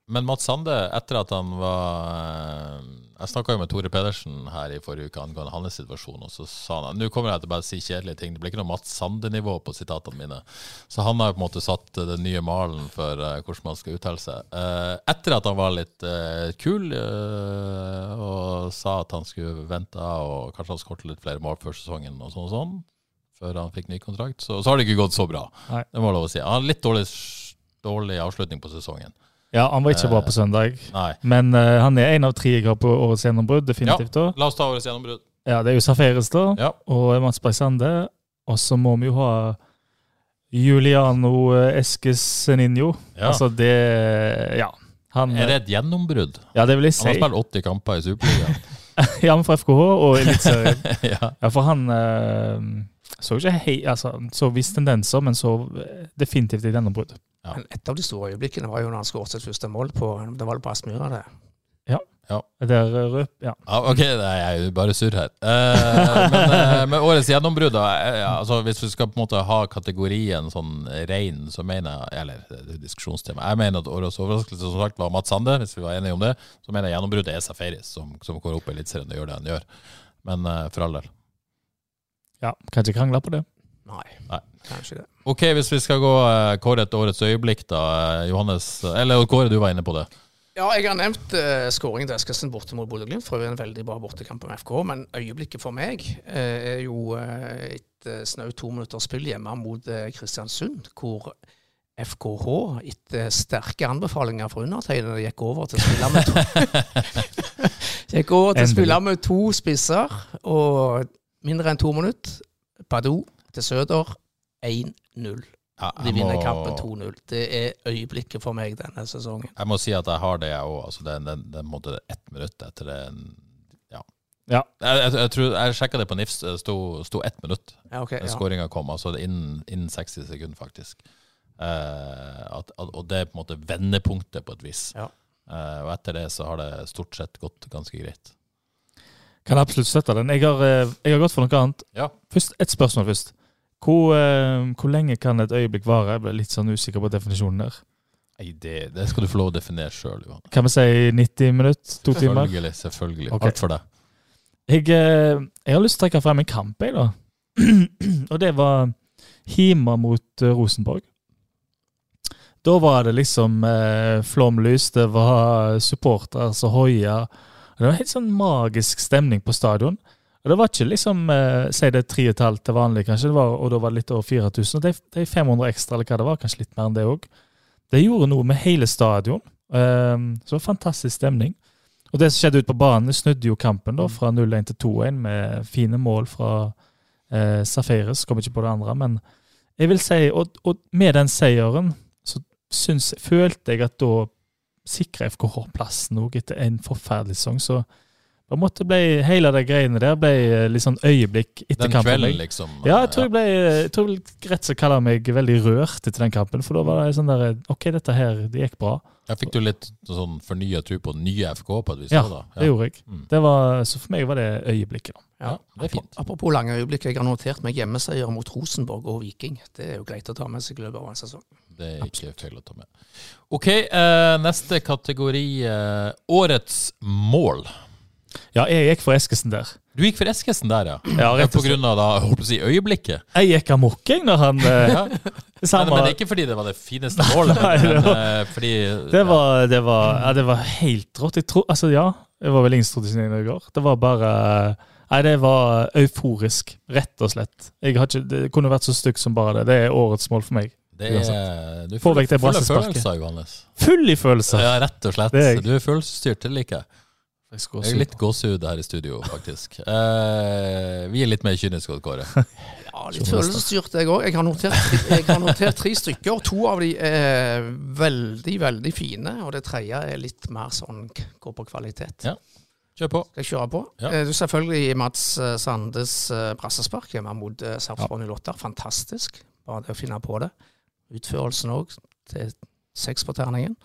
Men Mats Sande, etter at han var Jeg snakka jo med Tore Pedersen her i forrige uke angående hans situasjon, og så sa han Nå kommer jeg til å bare si kjedelige ting, det blir ikke noe Mats Sande-nivå på sitatene mine. Så han har jo på en måte satt eh, den nye malen for eh, hvordan man skal uttale seg. Eh, etter at han var litt eh, kul eh, og sa at han skulle vente og kanskje han skåret litt flere mål før sesongen, og sånn og sånn, før han fikk ny kontrakt, så, så har det ikke gått så bra. Nei. Det må jeg lov å si. Han har litt dårlig, dårlig avslutning på sesongen. Ja, han var ikke bra på søndag. Nei. Men uh, han er en av tre jeg har på årets gjennombrudd, definitivt. da. La oss ta årets gjennombrudd. Ja, Det er jo Safaris, da. Ja. Og Mats Berg Sande. Og så må vi jo ha Juliano Eskes Eskeseninho. Ja. Altså, det Ja. Han, Er det et gjennombrudd? ja, det vil jeg si. Han har spilt 80 kamper i Superligaen. Ja, men fra FKH og Eliteserien. ja. Ja, for han eh, så ikke hei, altså, så visst tendenser, men så eh, definitivt et gjennombrudd. Ja. Et av de store øyeblikkene var jo når han skåret sitt første mål på Det var vel på Aspmyra, det. Ja, det er røp, ja. Ja, ok, nei, jeg er jo bare surr her. Eh, men eh, med årets gjennombrudd, da, eh, ja, altså, hvis vi skal på en måte ha kategorien sånn rein, så mener jeg Eller det er diskusjonstema. Jeg mener at årets overraskelse som sagt var Mats Sande, hvis vi var enige om det. Så mener jeg gjennombruddet er Safaris, som, som går opp i Eliteserien og gjør det han gjør. Men eh, for all del. Ja. kanskje ikke krangle på det. Nei, Nei. kanskje det. Ok, hvis vi skal gå uh, kåre et årets øyeblikk, da. eh, Johannes Eller Kåre, du var inne på det. Ja, jeg har nevnt uh, skåringen til Eskesen borte mot Bodø-Glimt. For en veldig bra bortekamp med FK. Men øyeblikket for meg uh, er jo uh, et uh, snaut to minutters spill hjemme mot eh, Kristiansund, hvor FKH etter sterke anbefalinger fra undertegnede gikk over til å spille med to Gikk over til å spille med to spisser og mindre enn to minutter. Badou til Søder 1-0. Ja, De vinner må- kampen 2-0. Det er øyeblikket for meg denne sesongen. Jeg må si at jeg har det, jeg òg. Altså, det, det, det er på en måte ett minutt etter det. Ja. Ja. Jeg, jeg, jeg, tror, jeg sjekka det på NIFS, det sto, sto ett minutt. Ja, okay, ja. Skåringa kom. Altså innen, innen 60 sekunder, faktisk. Eh, at, at, og det er på en måte vendepunktet, på et vis. Ja. Eh, og etter det så har det stort sett gått ganske greit. Kan absolutt støtte den. Jeg har, eh, jeg har gått for noe annet. Ja. Først, Et spørsmål først. Hvor, eh, hvor lenge kan et øyeblikk vare? Jeg ble litt sånn usikker på definisjonen der. Nei, det, det skal du få lov å definere sjøl, Kan vi si 90 minutter? To timer? Selvfølgelig. selvfølgelig. Okay. Alt for deg. Jeg, eh, jeg har lyst til å trekke frem en kamp, jeg, da. Og det var Hima mot Rosenborg. Da var det liksom eh, flomlys, det var supportere som hoia. Det var helt sånn magisk stemning på stadion. Og det var ikke liksom eh, Si det 3500 til vanlig, kanskje, det var, og da var det litt over 4000. Og de, de 500 ekstra, eller hva det var, kanskje litt mer enn det òg, det gjorde noe med hele stadion. Eh, så det fantastisk stemning. Og det som skjedde ute på banen, det snudde jo kampen da, fra 0-1 til 2-1 med fine mål fra eh, Safaris. Kom ikke på det andre, men jeg vil si, og, og med den seieren, så syns, følte jeg at da sikra FKH plassen òg etter en forferdelig sesong. Så på en måte ble hele de greiene der ble eh, litt sånn øyeblikk etter Den kampen. kvelden, liksom. Ja, jeg tror jeg ble jeg tror rett og slett meg veldig rørt etter den kampen. For da var det sånn der OK, dette her, det gikk bra. Jeg fikk du litt sånn fornya tro på nye FK på et vis? Ja, da? det gjorde jeg. Mm. Det var, så for meg var det øyeblikket. da. Ja, det er fint. Apropos lange øyeblikk, jeg har notert meg hjemmeseier mot Rosenborg og Viking. Det er jo greit å ta med seg i løpet av en sesong. Det er ikke feil å ta med. Ok, eh, neste kategori. Eh, årets mål. Ja, jeg gikk for Eskesen der. Du gikk for Eskesen der, ja. Ja, rett På og slett. grunn av da, holdt på å si, øyeblikket. Jeg gikk amok, jeg, når han eh, Ja. Men, men ikke fordi det var det fineste målet, Nei, men, det var- eh, fordi det var, det, var, ja, det var helt rått. Jeg tror, altså ja, jeg var vel innstroduksjon i går. Det var bare Nei, det var euforisk, rett og slett. Ikke, det kunne vært så stygt som bare det. Det er årets mål for meg. Det er, du Få vekk det full i brassesparket. følelser, Johannes. Full i følelser. Ja, rett og slett. Er. Du er følelsesstyrt, det liker jeg. Jeg er litt gåsehud her i studio, faktisk. Eh, vi er litt mer kyniske, Kåre. Ja, litt følelsesstyrt, jeg òg. Jeg, jeg har notert tre stykker. To av de er veldig, veldig fine. Og det tredje er litt mer sånn går på kvalitet. Ja. Kjør på. Skal jeg kjøre på? Ja. Eh, Du selvfølgelig Mats eh, Sandes eh, brassespark hjemme mot eh, Sarpsborg 08. Fantastisk. Bare det å finne på det. Utførelsen òg, til seks på terningen.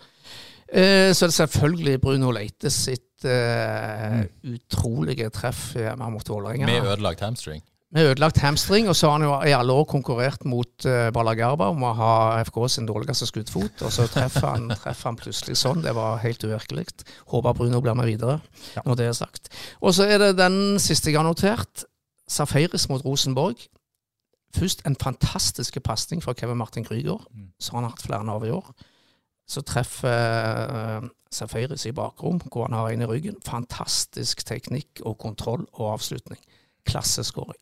Eh, så er det selvfølgelig Bruno Leite sitt eh, Mm. utrolige treff hjemme mot Vålerenga. Med ødelagt hamstring. Med ødelagt hamstring, og så har han jo i alle år konkurrert mot uh, Balagarba om å ha FK sin dårligste skuddfot, og så treffer han, treffer han plutselig sånn. Det var helt uvirkelig. Håper Bruno blir med videre, Ja. når det er sagt. Og så er det den siste jeg har notert. Safaris mot Rosenborg. Først en fantastisk pasning fra Kevin Martin Krüger, Mm. som han har hatt flere av i år. Så treffer uh, Safaris i bakrom, hvor han har en i ryggen. Fantastisk teknikk og kontroll og avslutning. Klasseskåring.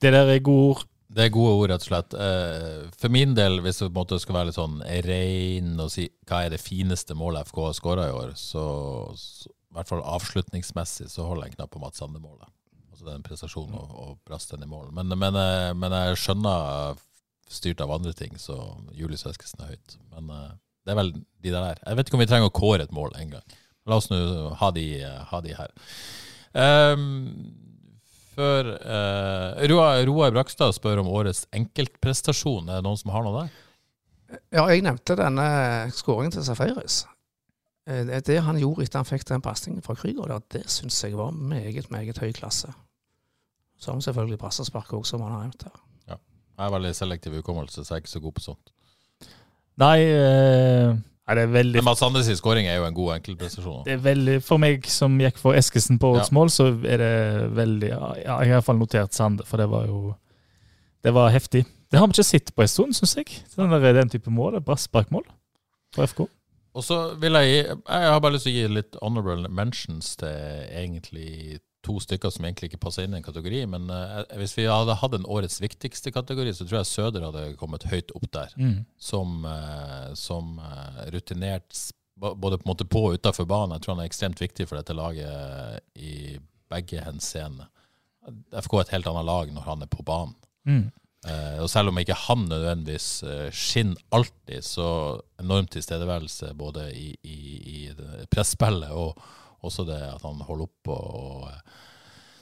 Det der er gode ord. Det er gode ord, rett og slett. Eh, For min del, hvis det på skal være litt sånn rein og si hva er det fineste målet FK har skåra i år, så, så i hvert fall avslutningsmessig så holder jeg en knapp på Mats Sande-målet. Altså den prestasjonen og, og brasten i mål. Men, men, eh, men jeg skjønner, styrt av andre ting, så Julius Eskesen er høyt. Men eh, det er vel de der. Jeg vet ikke om vi trenger å kåre et mål engang. La oss nå ha de, ha de her. Um, før uh, Roar, Roar Brakstad spør om årets enkeltprestasjon. Er det noen som har noe der? Ja, jeg nevnte denne skåringen til Safaris. Eh, det han gjorde etter han fikk den pasningen fra Krüger, det syns jeg var meget, meget høy klasse. Så har vi selvfølgelig brassespark òg, som han har nevnt her. Jeg er veldig selektiv i hukommelse, så jeg er ikke så god på sånt. Nei, eh, nei det er veldig Men Mads Andres skåring er jo en god enkeltprestasjon. det er veldig, For meg som gikk for Eskesen på årets Ja. mål, så er det veldig ja, Jeg har i hvert fall notert Sande, for det var jo Det var heftig. Det har vi ikke sett på en stund, syns jeg. Den, der, den type mål. Brassparkmål på FK. Og så vil jeg gi Jeg har bare lyst til å gi litt honorable mentions til egentlig to stykker som egentlig ikke passer inn i en kategori. Men uh, hvis vi hadde hatt en årets viktigste kategori, så tror jeg Søder hadde kommet høyt opp der. Mm. Som, uh, som eh, rutinert både på en måte på og utafor banen. Jeg tror han er ekstremt viktig for dette laget i begge henseende. FK er et helt annet lag når han er på banen. Mm. Uh, og selv om ikke han nødvendigvis uh, skinner alltid, så enorm tilstedeværelse både i, i, i det presspillet og også det at han holder opp og, og eh,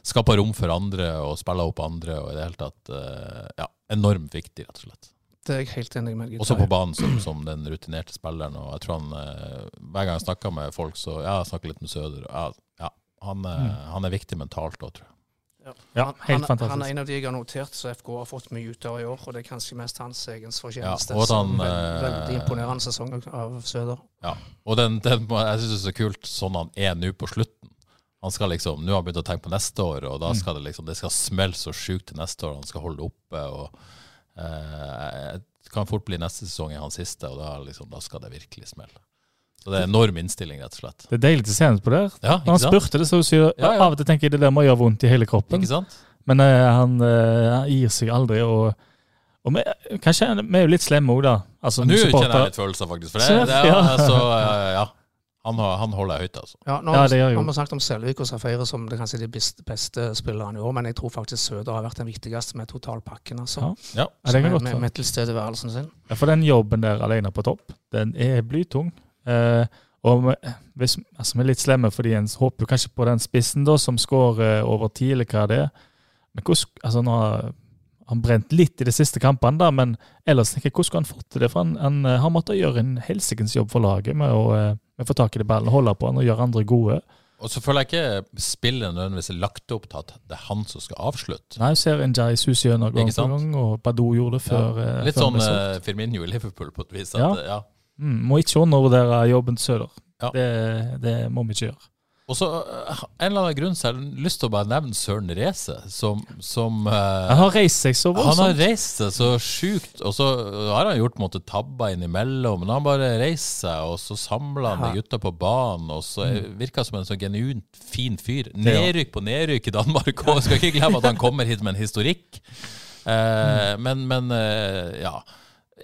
skaper rom for andre og spiller opp andre. og i det hele tatt eh, ja, enormt viktig, rett og slett. Det er jeg helt enig med. Også på banen som, som den rutinerte spilleren. og jeg tror han, eh, Hver gang jeg snakker med folk, så ja, jeg snakker litt med Søder. Ja, ja, han, er, han er viktig mentalt òg, tror jeg. Ja, han, helt han, fantastisk. han er en av de jeg har notert så FK har fått mye ut av i år, og det er kanskje mest hans egen fortjeneste. Ja, han, veld, eh, veldig imponerende sesong av Søder. Ja, og den, den, jeg synes det er så kult sånn han er nå på slutten. Han skal liksom, Nå har han begynt å tenke på neste år, og da skal det liksom, det skal smelle så sjukt til neste år. Han skal holde oppe. og eh, Det kan fort bli neste sesong i hans siste, og da, liksom, da skal det virkelig smelle. Så det er enorm innstilling, rett og slett. Det er deilig å se henne på der. Ja, Når han spurte det, så sier Ja, ja. av og til tenker jeg det der må gjøre vondt i hele kroppen. Ikke sant? Men uh, han, uh, han gir seg aldri. Og, og vi, kanskje vi er jo litt slemme òg, da. Altså, Nå kjenner jeg litt følelser, faktisk. For det, det, det, ja. altså, ja. Han, han holder jeg høyt, altså. Ja, nå Ja, har det vi- gjør jo. nå har snakket om Selvik og Safire som det kanskje de beste, beste spillerne i år, men jeg tror faktisk Søder har vært den viktigste med totalpakken. Altså. Ja. Ja. Ja, det er med, godt med, med tilstedeværelsen sin. Ja, for den jobben der alene på topp, den er blytung. Eh, og hvis, altså, vi er litt slemme fordi en håper jo kanskje på den spissen da, som skårer over tid, eller hva det er. Men hvordan, altså, nå har han brent litt i de siste kampene, da, men ellers tenker jeg, hvordan skulle han fått til det? For han, han eh, har måttet gjøre en helsikens jobb for laget med å, eh, med å få tak i det ballen, holde på han og gjøre andre gode. Og så føler jeg ikke spillet nødvendigvis er lagt opp til at det er han som skal avslutte. Nei, jeg ser en Jai Susi gang på gang, og Badou gjorde det før. Ja. Litt før sånn eh, Firmino i Liverpool på et vis. At, Ja. eh, ja. Mm, må ikke undervurdere jobben til Søder. Ja. Det, det må vi ikke gjøre. Og så eh, en eller annen grunn så har jeg lyst til å bare nevne Søren Reise, som, som eh, Han har reist seg så han har reist seg så sjukt, og så har han gjort måte tabber innimellom. Men han bare reist seg, og så samla han de gutta på banen, og så Mm. virka som en så genuint fin fyr. Nedrykk på nedrykk i Danmark òg, skal ikke glemme at han kommer hit med en historikk. Eh, Mm. Men, men eh, ja.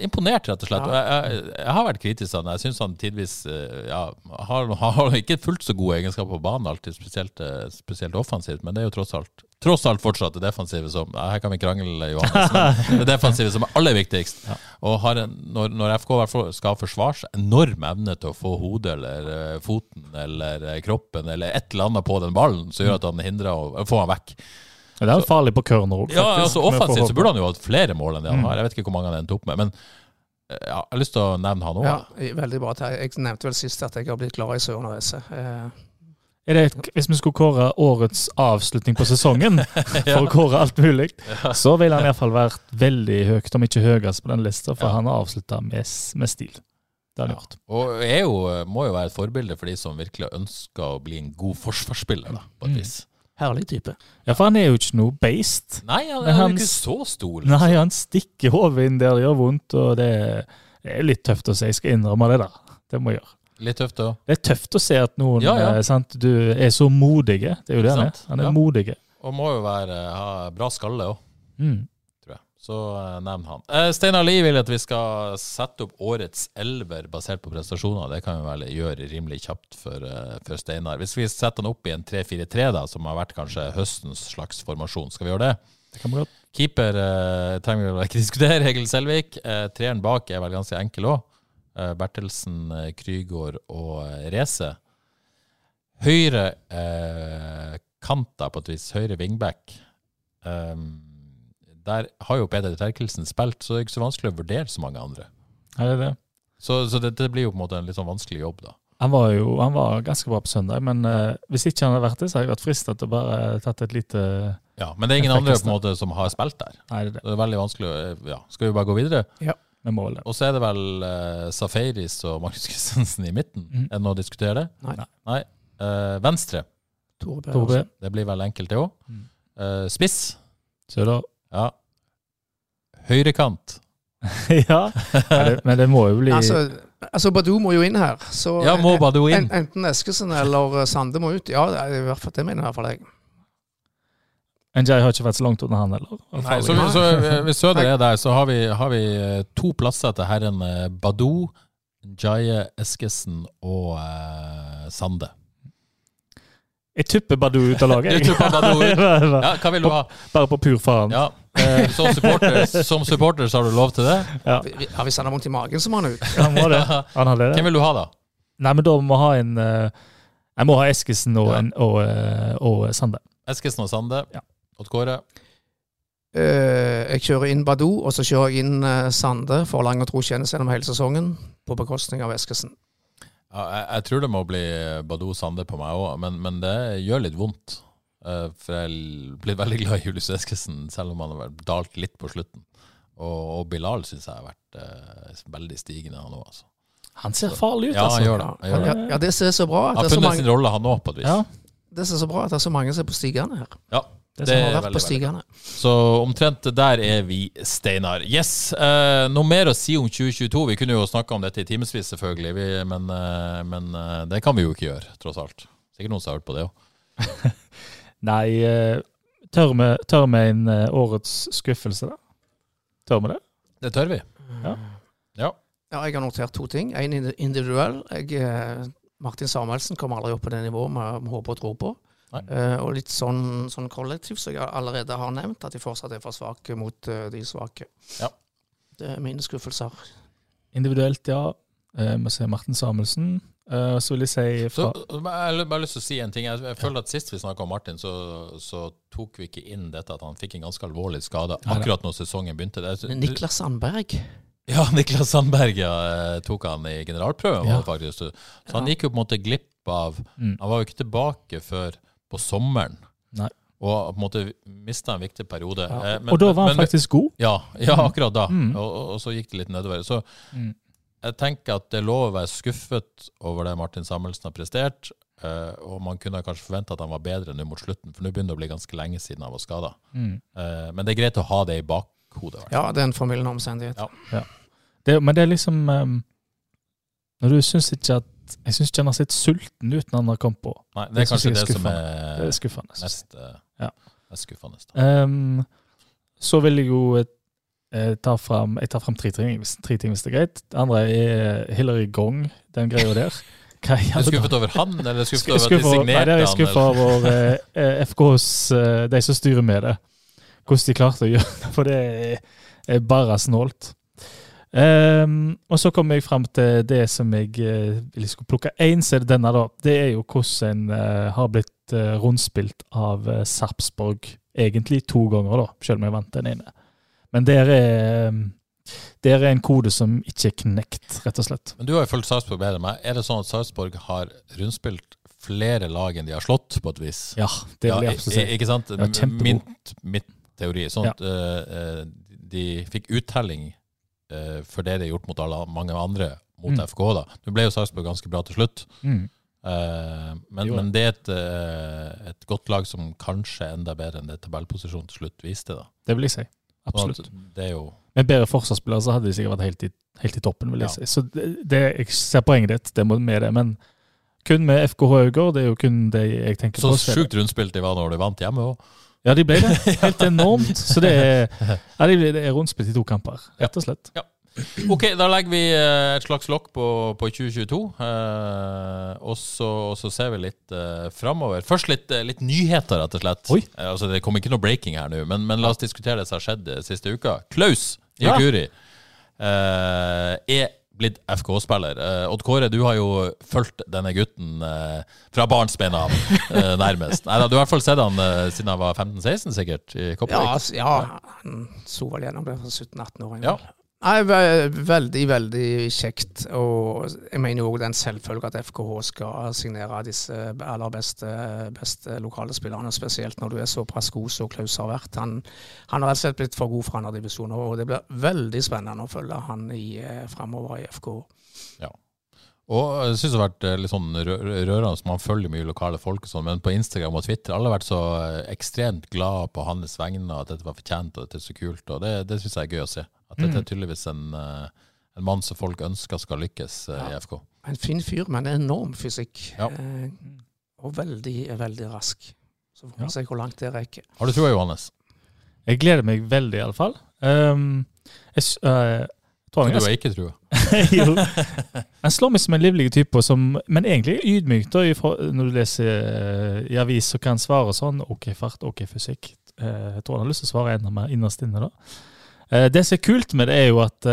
Imponert, rett og slett. Og jeg, jeg, jeg har vært kritisk til han. Jeg syns han tidvis eh, ja, har, har ikke fullt så gode egenskaper på banen alltid, spesielt, eh, spesielt offensivt, men det er jo tross alt Tross alt fortsatt det defensive som Her kan vi krangle, Johannes, men det defensive som er aller viktigst. Og har en, når, når FK skal forsvare seg, enorm evne til å få hodet eller eh, foten eller kroppen eller et eller annet på den ballen, som gjør at han hindrer å få han vekk. Det er jo farlig på corner òg, Ja, altså Offensivt så burde han jo hatt flere mål enn det han Mm. har. Jeg vet ikke hvor mange han endte opp med. Men ja, jeg har lyst til å nevne han òg. Ja, veldig bra. Jeg nevnte vel sist at jeg har blitt glad i Søren og reise. Eh, Er det, et- hvis vi skulle kåre årets avslutning på sesongen, for å kåre alt mulig, så ville han iallfall vært veldig høyt, om ikke høyest på den lista, for Ja. han har avslutta med, med stil. Det har han gjort. Og er jo, må jo være et forbilde for de som virkelig ønsker å bli en god forsvarsspiller, da, på et Mm. Herlig type. Ja, for han er jo ikke noe beist. Nei, han er jo ikke så stor. Nei, han stikker hodet inn der det gjør vondt, og det, er litt tøft å si. Jeg skal innrømme det, da. Det må jeg gjøre. Litt tøft også. Det er tøft å se at noen Ja, ja. eh, sant? Du er så modige. Det er jo det han er. Han er Ja. modige. Og må jo være, ha bra skalle òg, Mm. Så nevner nevn han. Eh, Steinar Lie vil at vi skal sette opp årets elver basert på prestasjoner. Det kan vi vel gjøre rimelig kjapt for, eh, for Steinar. Hvis vi setter han opp i en 3-4-3, da, som har vært kanskje høstens slags formasjon, skal vi gjøre det? Det kan bli godt. Keeper eh, trenger vi vel ikke diskutere. Egil Selvik. Eh, treeren bak er vel ganske enkel òg. Eh, Bertelsen, eh, Krygård og Race. Høyre eh, kanta på et vis, høyre wingback. Um, der har jo Peder Terkelsen spilt, så det er ikke så vanskelig å vurdere så mange andre. Ja, det er det. Så, så det, det blir jo på en måte en litt sånn vanskelig jobb, da. Han var jo han var ganske bra på søndag, men uh, hvis ikke han hadde vært det, så hadde jeg vært fristet til å bare tatt et lite Ja, Men det er ingen andre på en måte som har spilt der. Nei, det er det. Det er veldig vanskelig å Ja, skal vi bare gå videre? Ja. Med målet. Og så er det vel uh, Safaris og Markus Christensen i midten. Mm. Er det noe å diskutere det? Nei. Nei. Uh, venstre. Tore Det blir vel enkelt, det òg. Mhm. spiss. Så da Ja. Høyrekant. Ja, men det, men det må jo bli Altså, altså, Badou må jo inn her. Så Ja, må Badou inn? en, enten Eskesen eller eh, Sande må ut. Ja, det, er i hvert fall, det mener i hvert fall jeg. Njay har ikke vært så langt unna han heller. Nei, så, så eh, hvis Søder er der, så har vi, har vi eh, to plasser til herrene Badou, Jaye Eskesen og eh, Sande. Jeg tupper Badou ut av laget. Du tupper Badou ut? Ja, hva vil du ha? Bare på pur faen. Ja, eh, som, supporter, som supporter så har du lov til det. Ja. Ja, Hvis han har vondt i magen, så må han ut. Han må det. Han det. Hvem vil du ha, da? Nei, men da må ha en eh, Jeg må ha Eskesen og, Ja. en, og, eh, og Sande. Eskesen og Sande. Ja. Odd Kåre. Eh, jeg kjører inn Badou, og så kjører jeg inn Sande for lang og tro tjeneste gjennom hele sesongen, på bekostning av Eskesen. Ja, jeg, jeg tror det må bli Badou Sande på meg òg, men, men det gjør litt vondt. Eh, for jeg blir veldig glad i Julius Eskesen, selv om han har dalt litt på slutten. Og, og Bilal syns jeg har vært eh, veldig stigende, han òg. Altså. Han ser farlig ut, Ja, altså. gjør det. Han, gjør det. ja, det som er så bra han har er funnet mange, sin rolle, han òg, på et vis. Ja, det som er så bra at det er så mange som er på stigende her. Ja, det det som har vært på stigene. Så omtrent der er vi, Steinar. Yes, eh, Noe mer å si om 2022? Vi kunne jo snakka om dette i timevis, selvfølgelig. Vi, men eh, men eh, det kan vi jo ikke gjøre, tross alt. Sikkert noen som har hørt på det òg. Nei, eh, tør vi, tør vi en eh, årets skuffelse, da? Tør vi det? Det tør vi. Ja. Ja. Ja, jeg har notert to ting. En individuell. Jeg, eh, Martin Samuelsen kommer aldri opp på det nivået vi vi håper og tror på. Eh, og litt sånn, sånn kollektiv, som jeg allerede har nevnt, at de fortsatt er for svake mot uh, de svake. Ja. Det er mine skuffelser. Individuelt, ja. Vi Vi ser Martin Samuelsen. Uh, Så vil jeg si Så Jeg har bare lyst til å si en ting. Jeg, jeg føler at Sist vi snakka om Martin, så, så tok vi ikke inn dette at han fikk en ganske alvorlig skade akkurat når sesongen begynte. Det, Men Niklas Sandberg Ja, Niklas Sandberg ja, tok han i generalprøven, Ja. faktisk. Så han gikk jo på en måte glipp av Mm. Han var jo ikke tilbake før på sommeren. Nei. Og på en måte mista en viktig periode. Ja. Eh, men- Og da var han men- faktisk god. Ja, ja akkurat da. Mm. Og, og, så gikk det litt nedover. Så Mm. jeg tenker at det er lov å være skuffet over det Martin Samuelsen har prestert. eh, og man kunne kanskje forvente at han var bedre nå mot slutten, for nå begynner det å bli ganske lenge siden han var skada. Mm. men det er greit å ha det i bakhodet. Ja, det er en formildende omstendighet. Ja. Ja. men det er liksom um, Når du syns ikke at Jeg syns ikke han har sett sulten ut når han har kommet på. Nei, det Det er synes kanskje er det som er Det er skuffende. mest, eh, Ja. mest skuffende. Um, så vil jeg jo eh, ta fram Jeg tar fram tre ting, tre ting hvis det er greit. Det andre er Hillary Gong, den greia der. Hva Er du skuffet over han, eller skuffet Sk- over at de signerte han? Nei, det er skuffa over eh, eh, FKs eh, De som styrer med det. Hvordan de klarte å gjøre det. For det er bare snålt. Ehm, og så kommer jeg fram til det som jeg uh, skulle plukke én, så er det denne, da. Det er jo hvordan en uh, har blitt uh, rundspilt av uh, Sarpsborg egentlig to ganger, da, selv om jeg vant den ene. Men der er um, Der er en kode som ikke er knekt, rett og slett. Men du har jo fulgt Sarpsborg bedre enn meg. Er det sånn at Sarpsborg har rundspilt flere lag enn de har slått, på et vis? Ja, det vil jeg absolutt si. Ikke sant? Ja. Min, teori. Sånn at ja. uh, de fikk uttelling for det de har gjort mot alle, mange andre mot Mm. FK. da. Nå ble jo Sarpsborg ganske bra til slutt. Mm. Eh, men, Jo. men det er et, eh, et godt lag som kanskje er enda bedre enn det tabellposisjonen til slutt viste. da. Det vil jeg si. Absolutt. Det er jo Med bedre forsvarsspillere så hadde de sikkert vært helt i, helt i toppen, vil jeg Ja. si. Så det, det, jeg ser poenget ditt, det må med det. Men kun med FKH Øygård, det er jo kun det jeg tenker så på. Så sjukt rundspilt de var når de vant hjemme òg. Ja, de ble det. Helt enormt. Så det er, ja, de det er rundspilt i to kamper, rett og slett. Ok, da legger vi eh, et slags lokk på, på 2022. eh, og, så, og så ser vi litt eh, framover. Først litt, eh, litt nyheter, rett og slett. Oi. Eh, altså, det kommer ikke noe breaking her nå, men, men la oss diskutere det som har skjedd eh, siste uka. Klaus Ja. Eh, er blitt FK-spiller. Uh, Odd Kåre, du har jo fulgt denne gutten uh, fra barnsben av, uh, nærmest. Nei, da, du har i hvert fall sett han eh, siden han var 15-16, sikkert, i Ja, altså, ja, han så vel gjennom det for 17-18 år. Ja. Nei, ve- veldig, veldig kjekt. Og jeg mener òg den selvfølge at FKH skal signere disse aller beste, beste lokale spillerne, spesielt når du er såpass god som Klaus har vært. Han, han har rett og slett blitt for god for andre divisjoner, og det blir veldig spennende å følge han i, eh, framover i FKH. Og jeg synes det har vært eh, litt sånn rø- rø- rørende, så man følger mye lokale folk og sånn, men på Instagram og Twitter alle har vært så eh, ekstremt glad på hans vegne, at dette var fortjent og dette er så kult. og Det, det syns jeg er gøy å se. At dette er tydeligvis en, eh, en mann som folk ønsker skal lykkes ja. i FK. En fin fyr med en enorm fysikk. Ja. Og veldig, veldig rask. Så får vi Ja. se hvor langt det rekker. Har du trua, Johannes? Jeg gleder meg veldig, iallfall. Um, jeg, s- er ikke trua? jo. Han slår meg som en livlig type, som, men egentlig ydmyk. da, Når du leser eh, i avis, så kan han svare sånn OK fart, OK fysikk. Eh, jeg tror han har lyst til å svare enda mer innerst inne. da. Eh, det som er kult med det, er jo at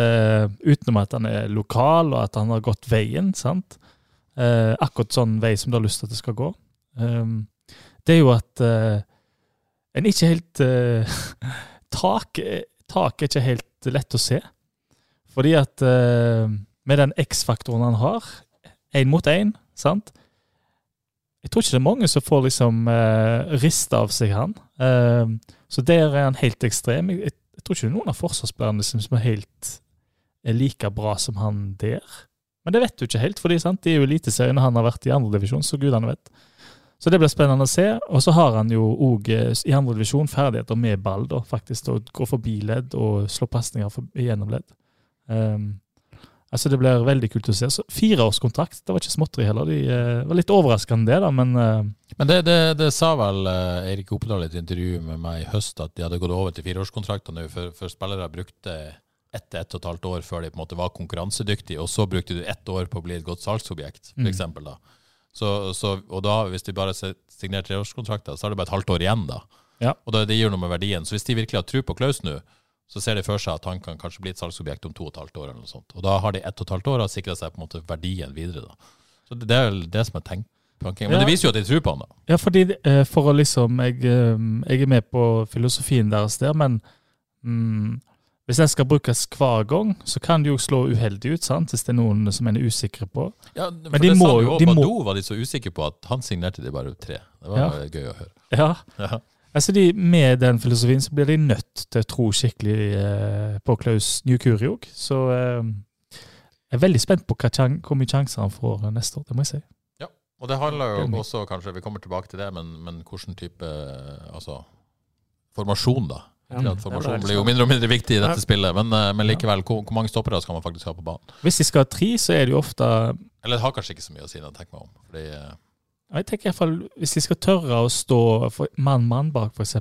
utenom at han er lokal, og at han har gått veien, sant? Akkurat sånn vei som du har lyst til at det skal gå, um, det er jo at en ikke helt tak, tak er ikke helt lett å se. Fordi at uh, med den X-faktoren han har, én mot én, sant Jeg tror ikke det er mange som får liksom uh, rista av seg han. Uh, så der er han helt ekstrem. Jeg, jeg tror ikke det er noen av forsvarsspillerne som som er helt er like bra som han der. Men det vet du ikke helt, sant? de er jo Eliteserien, og han har vært i andredivisjon, så gudene vet. Så det blir spennende å se. Og så har han jo òg i andredivisjon ferdigheter med ball, da, faktisk. Å gå forbi ledd og slå pasninger gjennom ledd. Um, altså Det blir veldig kult å se. Så Fireårskontrakt, det var ikke småtteri heller. De uh, var litt overraskende, det, da, men uh, Men det, det, det sa vel uh, Eirik Opedal i et intervju med meg i høst, at de hadde gått over til fireårskontrakter nå, for, for spillere brukte ett til ett og et halvt år før de på en måte var konkurransedyktige, og så brukte du ett år på å bli et godt salgsobjekt, for Mm. da. Så, så, og da, hvis de bare signerer treårskontrakter, så har de bare et halvt år igjen, da. Ja. Og da, det gir noe med verdien. Så hvis de virkelig har tro på Klaus nå, så ser de for seg at han kan kanskje bli et salgsobjekt om to og et halvt år, eller noe sånt. Og da har de ett og et halvt år og sikra seg på en måte verdien videre, da. Så det, det er vel det som er tenkt. Men Ja. det viser jo at de tror på han, da. Ja, fordi eh, for å liksom jeg, eh, jeg er med på filosofien deres der, men mm, hvis den skal brukes hver gang, så kan det jo slå uheldig ut, sant? hvis det er noen som en er usikre på. Ja, for de det må sa jo- de må- Badou var de så usikre på at han signerte de bare tre. Det var Ja. gøy å høre. Ja, Ja. Altså de, Med den filosofien så blir de nødt til å tro skikkelig eh, på Klaus Njukuriog. Så eh, jeg er veldig spent på hva chan hvor mye sjanser han får neste år, det må jeg si. Ja, Og det handler jo også, kanskje, vi kommer tilbake til det, men, men hvilken type altså, formasjon, da. Ja, det formasjon blir blir jo mindre og mindre viktig i dette spillet, men, eh, men likevel, hvor, hvor mange stoppere skal man faktisk ha på banen? Hvis de skal ha tre, så er det jo ofte Eller det har kanskje ikke så mye å si, når jeg tenker meg om. Fordi, eh, Jeg tenker i hvert fall, Hvis de skal tørre å stå mann-mann bak, f.eks.,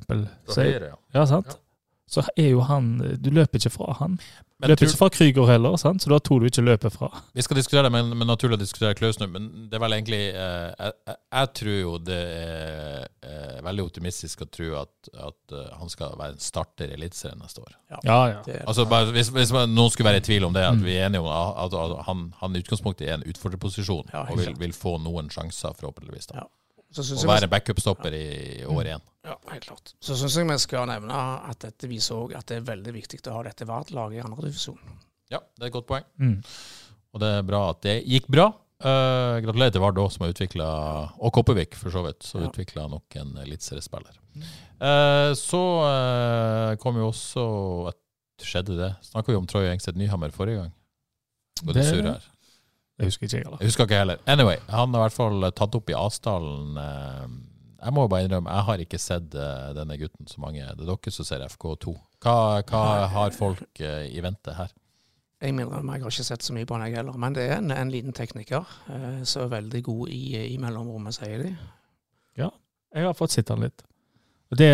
så, er- ja. ja, sant? Så er jo han Du løper ikke fra han. Du Men løper ikke fra Krüger heller, sant? så da tror du ikke løper fra. Vi skal diskutere det, men, men naturlig å diskutere Klaus nå. Men det er vel egentlig eh, jeg, jeg, tror jo det er eh, veldig optimistisk å tro at, at uh, han skal være en starter i Eliteserien neste år. Ja, ja. Det, Altså bare, hvis, hvis noen skulle være i tvil om det, at Mm. vi er enige om at, at, at han, han i utgangspunktet er en utfordrerposisjon Ja, og vil, vil få noen sjanser, forhåpentligvis. da. Ja. Så synes Å være backup-stopper i år én. Ja, helt klart. Så syns jeg vi skal nevne at dette viser òg at det er veldig viktig å ha dette Vard-laget i andredivisjon. Ja, det er et godt poeng. Mm. Og det er bra at det gikk bra. Uh, gratulerer til Vard òg, som har utvikla Og Kopervik, for så vidt, som Ja. utvikla nok en eliteseriespiller. Uh, så uh, kom jo også et, Skjedde det? Snakka vi om Troy Engstedt Nyhammer forrige gang? Går det Det- surrer her. Jeg husker ikke, heller. Jeg husker ikke heller. Anyway, han har i hvert fall tatt opp i Asdalen. eh, Jeg må jo bare innrømme, jeg har ikke sett eh, denne gutten så mange. Det er dere som ser FK2. Hva, hva har folk eh, i vente her? Jeg må innrømme, jeg har ikke sett så mye på han jeg heller, men det er en, en liten tekniker eh, som er veldig god i, i mellomrommet, sier de. Ja, Jeg har fått sett han litt. Det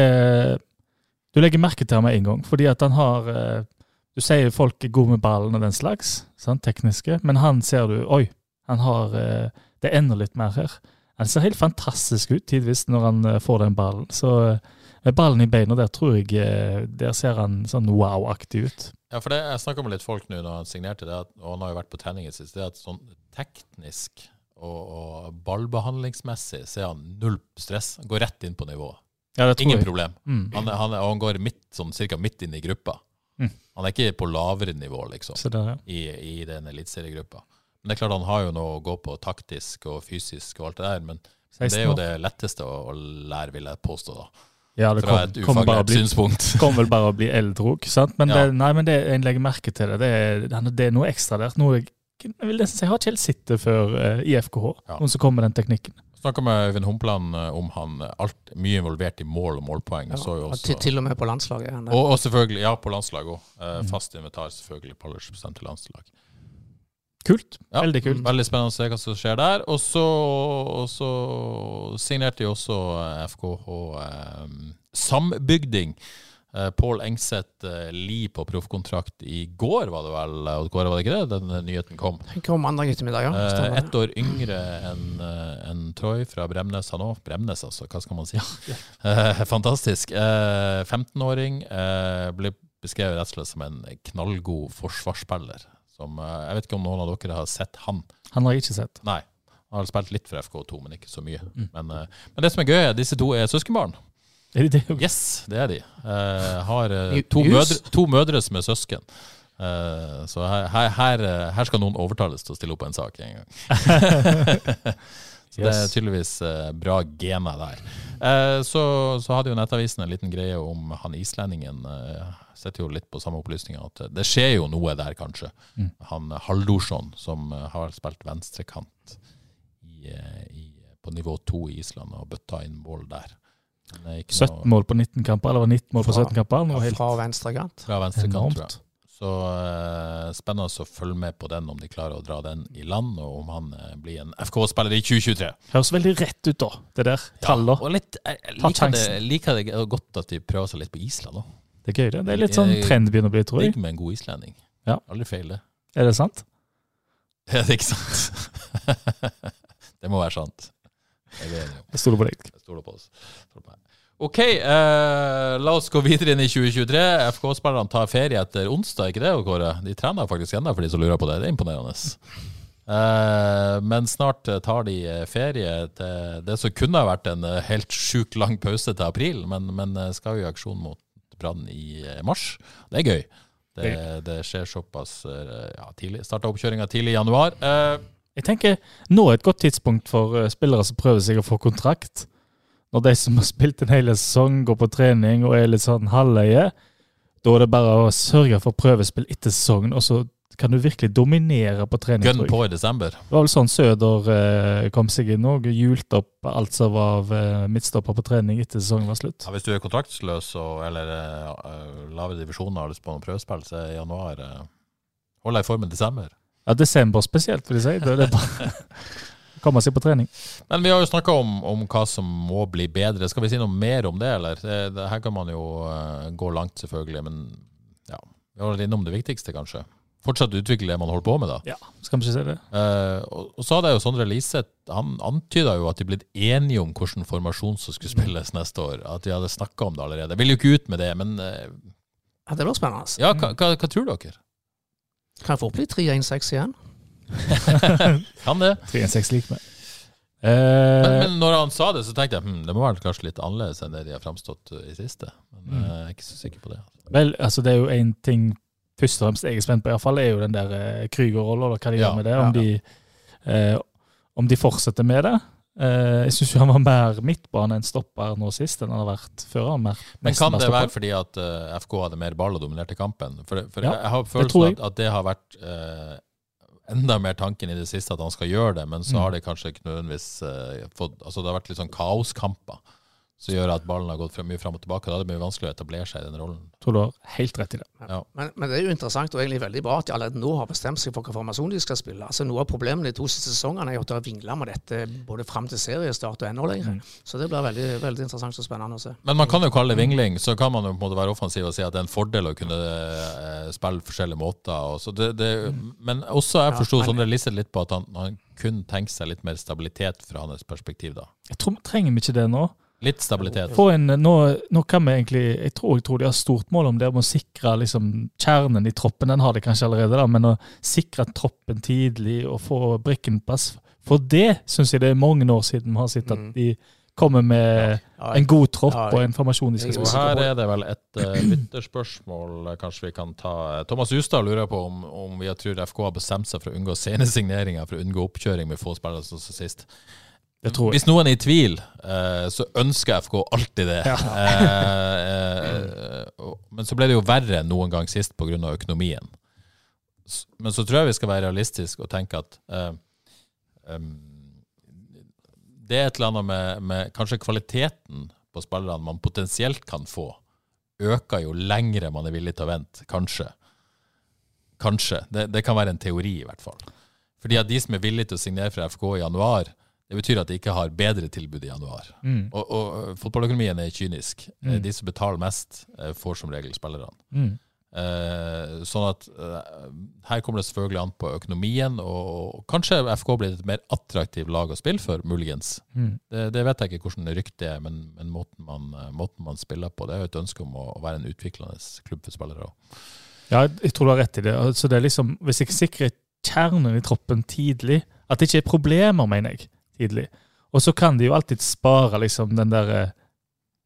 Du legger merke til ham med en gang, fordi at han har eh, Du sier folk er gode med ballen og den slags, sant, tekniske, men han ser du Oi, han har eh, Det er enda litt mer her. Han ser helt fantastisk ut tidvis når han eh, får den ballen. Så eh, med ballen i beina der tror jeg eh, Der ser han sånn wow-aktig ut. Ja, for det, Jeg snakka med litt folk nå når han signerte det, at- og han har jo vært på trening i det siste, det at sånn teknisk og, og ballbehandlingsmessig så er han null stress. Han går rett inn på nivået. Ja, Ingen jeg. problem. Mm. Han, han, og han går midt, sånn, cirka midt inn i gruppa. Mm. Han er ikke på lavere nivå, liksom, der, ja. i, i den eliteseriegruppa. Men det er klart han har jo noe å gå på taktisk og fysisk og alt det der, men det er jo det letteste å, å lære, vil jeg påstå, da. Ja, det kom, kommer bare vel bare å bli eldrog, sant? Men, Ja. det, nei, men det, jeg legger merke til det. Det er, det er noe ekstra der. Noe jeg, jeg vil nesten si jeg har ikke helt sett det før eh, i FKH. Ja. Noen som kommer med den teknikken. Snakka med Øyvind Humpland eh, om han eh, alt, mye involvert i mål og målpoeng. Ja, så jo også, til, til og med på landslaget og, og selvfølgelig, ja, på landslag òg. Mm. fast invitar selvfølgelig på aldersbestemt til landslag. Kult. Ja, Veldig kult. Veldig spennende å se hva som skjer der. Og så, og så signerte jo også eh, FKH eh, sambygding. Eh, Pål Engseth eh, Li på proffkontrakt i går, var det vel? Og går var det ikke det? Den eh, nyheten kom. Den kom mandag ettermiddag, ja. Eh, Stemmer. Ett år yngre enn en Troy fra Bremnes. Han òg. Bremnes, altså. Hva skal man si? Eh, fantastisk. Eh, 15-åring. eh, ble beskrevet rett og slett som en knallgod forsvarsspiller. Som, eh, jeg vet ikke om noen av dere har sett han. Han har jeg ikke sett. Nei. Han har spilt litt for FK2, men ikke så mye. Mm. Men, eh, men det som er gøy, er disse to er søskenbarn. Er det det? Yes, det er de. Eh, har eh, to, mødre, to mødre som er søsken. Eh, så her, her, her, eh, skal noen overtales til å stille opp på en sak en gang. så det er tydeligvis eh, bra gener der. Eh, så, så hadde jo Nettavisen en liten greie om han islendingen. Uh, Setter jo litt på samme opplysninger. At det skjer jo noe der, kanskje. Mm. Han eh, Haldorsson, som eh, har spilt venstrekant i, eh, i, på nivå to i Island, og bøtta inn mål der. Men det er ikke 17 mål på 19 kamper, eller var 19 mål på Fra- 17 kamper? Noe helt Fra venstre fra venstrekant, tror jeg. Så uh, spennende å følge med på den, om de klarer å dra den i land, og om han uh, blir en FK-spiller i 2023. Høres veldig rett ut, da, det der. Tallene. og litt, jeg jeg liker, det, liker det godt at de prøver seg litt på Island òg. Det er gøy, det. Det er litt sånn trend begynner å bli, tror jeg. Digg med en god islending. Ja. Aldri feil, det. Er det sant? Er det ikke sant? det må være sant. Jeg er stoler på deg. Jeg stoler på oss. Stoler på. OK, eh, la oss gå videre inn i 2023. FK-spillerne tar ferie etter onsdag, ikke det, Kåre? De trener faktisk ennå, for de som lurer på det. Det er imponerende. Eh, men snart tar de eh, ferie til det som kunne ha vært en eh, helt sjukt lang pause til april, men, men eh, skal jo i aksjon mot Brann i mars. Det er gøy. Det, det skjer såpass ja, tidlig. Starta oppkjøringa tidlig i januar. Eh, Jeg tenker nå er et godt tidspunkt for eh, spillere som prøver seg å få kontrakt. Når de som har spilt en hel sesong, går på trening og er litt sånn halvleie, da er det bare å sørge for prøvespill etter sesongen, og så kan du virkelig dominere på trening. Gun på i desember. Det var vel sånn Søder eh, kom seg inn og hjulte opp alt som var av eh, midtstopper på trening etter sesongen var slutt. Ja, hvis du er kontraktsløs og, eller uh, lavere divisjoner og har lyst på noen prøvespill, så er januar uh, Hold deg i formen desember. Ja, desember spesielt, vil jeg si. Det, det er bare komme seg på trening. Men vi har jo snakka om, om hva som må bli bedre. Skal vi si noe mer om det, eller? Det, det, her kan man jo uh, gå langt, selvfølgelig, men ja, vi har vært innom det viktigste, kanskje. Fortsatt utvikle det man holder på med, da. Ja, skal vi ikke si det? Uh, og, og så hadde jo Sondre Liseth Han antyda jo at de blitt enige om hvilken formasjon som skulle spilles neste år. At de hadde snakka om det allerede. Jeg vil jo ikke ut med det, men uh, Ja, det blir spennende. ja, hva, hva, hva tror dere? Kan fort bli 3-1-6 igjen. Kan det? 3-1-6 lik meg. Eh, Men, men når han sa det, så tenkte jeg hm, det må være kanskje litt annerledes enn det de har framstått i siste. Men Mm. eh, jeg er ikke så sikker på det. vel, altså det er jo én ting først og fremst jeg er spent på, i hvert fall, er jo den der eh, Krüger-rolla, hva de Ja, gjør med det. ja, ja. de, eh, om de fortsetter med det. Eh, jeg syns han var mer midtbane enn stopper nå sist enn han har vært før. Han mer, Men kan det være fordi at uh, FK hadde mer ball og dominerte kampen? For, for Ja, jeg, har følelsen jeg. at, at det har vært uh, enda mer tanken i det siste at han skal gjøre det, men så Mm. har det kanskje ikke nødvendigvis uh, fått Altså det har vært litt sånn kaoskamper som gjør at ballen har gått mye fram og tilbake. Da er det mye vanskelig å etablere seg i den rollen. Tror du har helt rett i det. Ja. Men, men det er jo interessant og egentlig veldig bra at de allerede nå har bestemt seg for hvilken formasjon de skal spille. Altså Noe av problemene de to siste sesongene er jo at de har vingla med dette både fram til seriestart og enda lenger. Mm. Så det blir veldig, veldig interessant og spennende å se. Men man kan jo kalle det vingling, så kan man jo på en måte være offensiv og si at det er en fordel å kunne eh, spille forskjellige måter. Og så det, det, men også jeg forsto ja, Sondre Lise litt på at han, han kun tenker seg litt mer stabilitet fra hans perspektiv. da. Jeg tror, Trenger vi ikke det nå? Litt stabilitet. Få en, nå, nå kan vi egentlig Jeg tror, jeg tror de har stort mål om det om å sikre liksom, kjernen i troppen. Den har de kanskje allerede, da, men å sikre troppen tidlig og få brikken på plass. For det syns jeg det er mange år siden vi har sett at Mm. de kommer med en god tropp og en formasjon de skal spille. her er det vel et uh, lytterspørsmål eh, kanskje vi kan ta. Thomas Justad lurer på om, om vi tror FK har bestemt seg for å unngå sene signeringer for å unngå oppkjøring med få spillere som sist. Hvis noen er i tvil, eh, så ønsker FK alltid det. Ja. Eh, eh, men så ble det jo verre noen gang sist pga. økonomien. Men så tror jeg vi skal være realistiske og tenke at det er et eller annet med, med kanskje kvaliteten på spillerne man potensielt kan få, øker jo lengre man er villig til å vente. Kanskje. Kanskje. Det, det kan være en teori, i hvert fall. Fordi at de som er villige til å signere fra FK i januar, det betyr at de ikke har bedre tilbud i januar. Mm. Og, og fotballøkonomien er kynisk. Eh, Mm. De som betaler mest, eh, får som regel spillerne. Mm. Eh, sånn at eh, her kommer det selvfølgelig an på økonomien, og, og kanskje FK blir et mer attraktivt lag å spille for, muligens. Mm. Det, det vet jeg ikke hvordan ryktet er, men, men måten, man, eh, måten man spiller på, det er jo et ønske om å, å være en utviklende klubb for spillere. også. Ja, jeg tror du har rett i det. Altså, det er liksom, hvis jeg sikrer kjernen i troppen tidlig, at det ikke er problemer, mener jeg, tidlig. Og så kan de jo alltid spare liksom den der eh,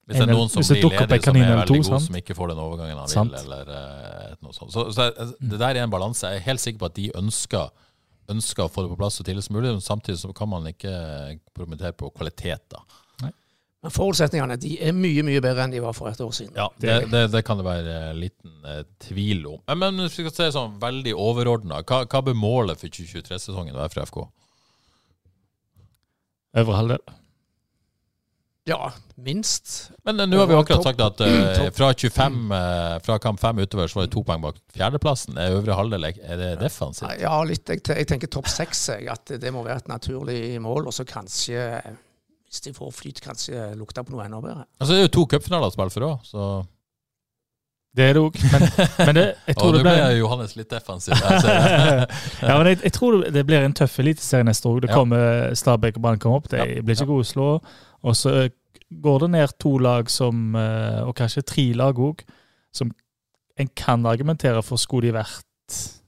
Hvis det er noen som blir ledig, som er veldig god, sant? som ikke får den overgangen han Sant. vil, eller eh, noe sånt. Så, så det der er en balanse. Jeg er helt sikker på at de ønsker, ønsker å få det på plass så tidlig som mulig, men samtidig så kan man ikke promittere på kvalitet. da. Men forutsetningene de er mye mye bedre enn de var for et år siden. Ja, det, det, det kan det være eh, liten eh, tvil om. Men, men hvis vi skal se sånn veldig overordna, hva, hva bør målet for 2023-sesongen være for FK? Øvre halvdel. Ja, minst. Men eh, nå har vi akkurat sagt at uh, fra 25, uh, fra kamp 5 utover så var det to poeng bak fjerdeplassen. Er øvre halvdel er det defensivt? Ja, litt. Jeg, jeg tenker topp seks. At det må være et naturlig mål. Og så kanskje, hvis de får flyt, kanskje lukte på noe enda bedre. Altså, det er jo to cupfinaler å spille for òg, så Det er det òg. Men, men det, jeg tror det det ble blir Johannes litt defensiv. Det. ja, men jeg, jeg tror det blir en tøff eliteserie neste år. Det kommer Stabæk og Brann kommer opp. De blir ikke gode å slå. Og så går det ned to lag som, eh, og kanskje tre lag òg, som en kan argumentere for skulle de vært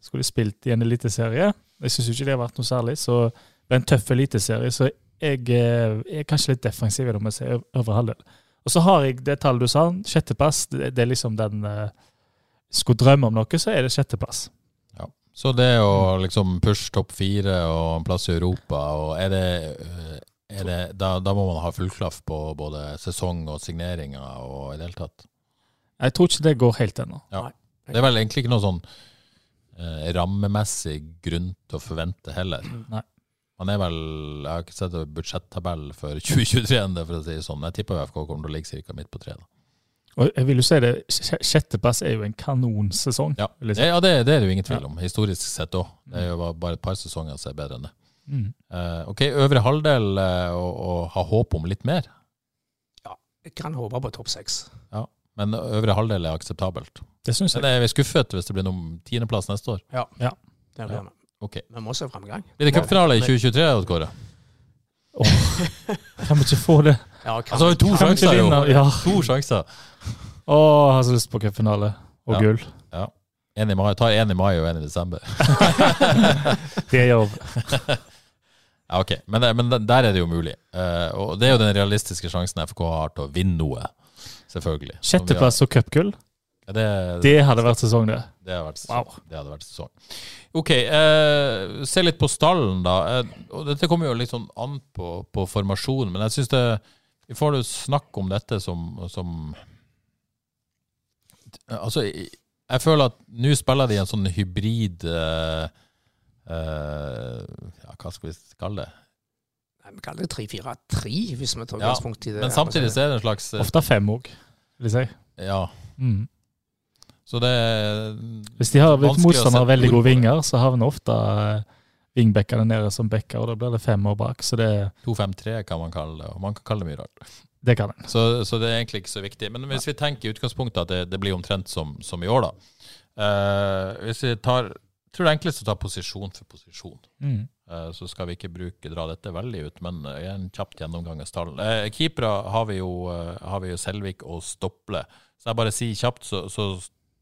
Skulle de spilt i en eliteserie. Jeg syns ikke det har vært noe særlig. Så det er en tøff eliteserie. Så jeg jeg er kanskje litt defensiv om jeg sier øvre halvdel. Og så har jeg det tallet du sa, sjetteplass. Det, det er liksom den eh, Skulle drømme om noe, så er det sjetteplass. Så det å liksom pushe topp fire og en plass i Europa, og er det, øh, er det da, da må man ha fullklaff på både sesong og signeringer og i det hele tatt. Jeg tror ikke det går helt ennå. Ja. Det er vel egentlig ikke noe sånn eh, rammemessig grunn til å forvente heller. Nei. Man er vel, Jeg har ikke sett en budsjettabell for 2023, ennå, for å si det sånn. Jeg tipper FK kommer til å ligge ca. midt på treet. Og jeg vil jo si det, sj- sjetteplass er jo en kanonsesong. Ja, liksom. det, ja det, det er det jo ingen tvil om, historisk sett òg. Det er jo bare- et par sesonger som er bedre enn det. Mm. Uh, ok, øvre halvdel uh, og, og ha håp om litt mer, Ja, Jeg kan håpe på topp seks. men øvre halvdel er akseptabelt. Det syns Men jeg. er vi skuffet hvis det blir noen tiendeplass neste år? Ja, Det blir Ja. Vi. Ok. Vi må se framgang. Blir det cupfinale i 2023, Odd Kåre? Kan vi ikke få det? Ja, kan Altså, har to sjanser, jo. Ja. To sjanser. Å, jeg har så lyst på cupfinale og Ja. gull. En i mai, ta en i mai og en i desember. Det gjør jobb. Ja, ok. Men, det- men der er det jo mulig. Uh, og det er jo den realistiske sjansen FK har til å vinne noe. Selvfølgelig. Sjetteplass og cupgull, Ja, det, det hadde vært sesong, det. det, hadde vært sesong. Wow. det hadde vært sesong. Ok, eh, se litt på stallen, da. Eh, og dette kommer jo litt sånn an på, på formasjonen, men jeg syns det Vi får jo snakke om dette som, som Altså, jeg, jeg føler at nå spiller de en sånn hybrid eh, eh, Ja, hva skal vi kalle det? Nei, Vi kaller det 3-4-3, hvis vi tar Ja, utgangspunkt i det. Men samtidig så er det en slags eh, Ofte fem òg, vil jeg si. Ja. Mm. Så det er Hvis de har motstandere sette veldig gode vinger, så havner ofte vingbekkene wingbackene nede som backer, og da blir det fem år bak. Så det, 2-5-3 kan man kalle det, og man kan kalle det mye rart. det kan man. Så, så det er egentlig ikke så viktig. Men hvis vi tenker i utgangspunktet at det, det blir omtrent som, som i år, da. Uh, hvis vi tar jeg tror det er enklest å ta posisjon for posisjon. Mm. Eh, så skal vi ikke bruke, dra dette veldig ut, men eh, en kjapt gjennomgang av stallen. Uh, Keepere har vi jo, eh, har vi jo Selvik og Stople. Så jeg bare sier kjapt, så, så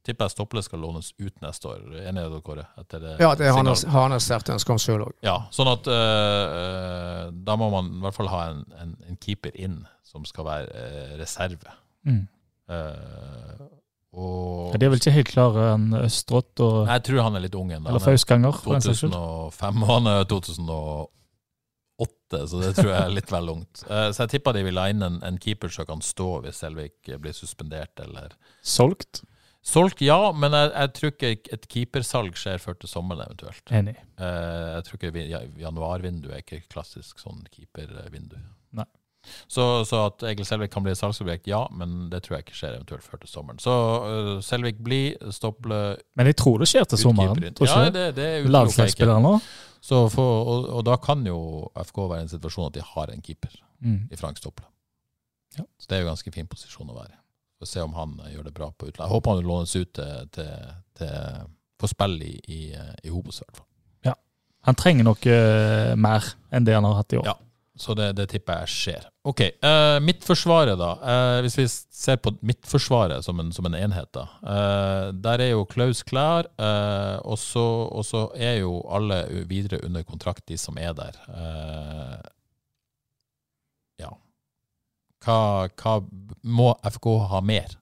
tipper jeg Stopple skal lånes ut neste år. Enig i det, Kåre? Etter det Ja, det har han, et sterkt ønske om sjøl òg. Ja, sånn at eh, eh, da må man i hvert fall ha en, en, en keeper inn som skal være uh, reserve. Mm. Uh, og Ja, de er vel ikke helt klare, enn Østrått og Nei, Jeg tror han er litt ung ennå. Eller Han er Fausganger, for den saks skyld. 2005, og han er 2008, så det tror jeg er litt vel ungt. Eh, så jeg tipper de vil ha inn en, en keeper som kan stå hvis Selvik blir suspendert eller Solgt. Solgt, ja, men jeg, jeg tror ikke et keepersalg skjer før til sommeren eventuelt. Enig. Eh, jeg tror ikke januarvinduet ja, januarvindu er ikke klassisk sånn keepervindu. Nei. Så, så at Egil Selvik kan bli et salgsobjekt, ja, men det tror jeg ikke skjer eventuelt før til sommeren. Så uh, Selvik blir, Stople Men jeg tror det skjer til sommeren. Ja, det? det. Landslagsspillere nå. Og, og da kan jo FK være i en situasjon at de har en keeper Mm. i Frank Stople. Ja. Så det er jo ganske fin posisjon å være i. Få se om han eh, gjør det bra på utlandet. Jeg håper han lånes ut til, til, til for spill i, i, eh, i Hobos, i hvert fall. Han trenger noe eh, mer enn det han har hatt i år. Ja. Så det, det tipper jeg skjer. Ok, Uh, Midtforsvaret, da. Uh, hvis vi ser på Midtforsvaret som en, som en enhet, da. Uh, der er jo Klaus klar, uh, og så er jo alle videre under kontrakt, de som er der. Uh, ja. Hva, hva må FK ha mer?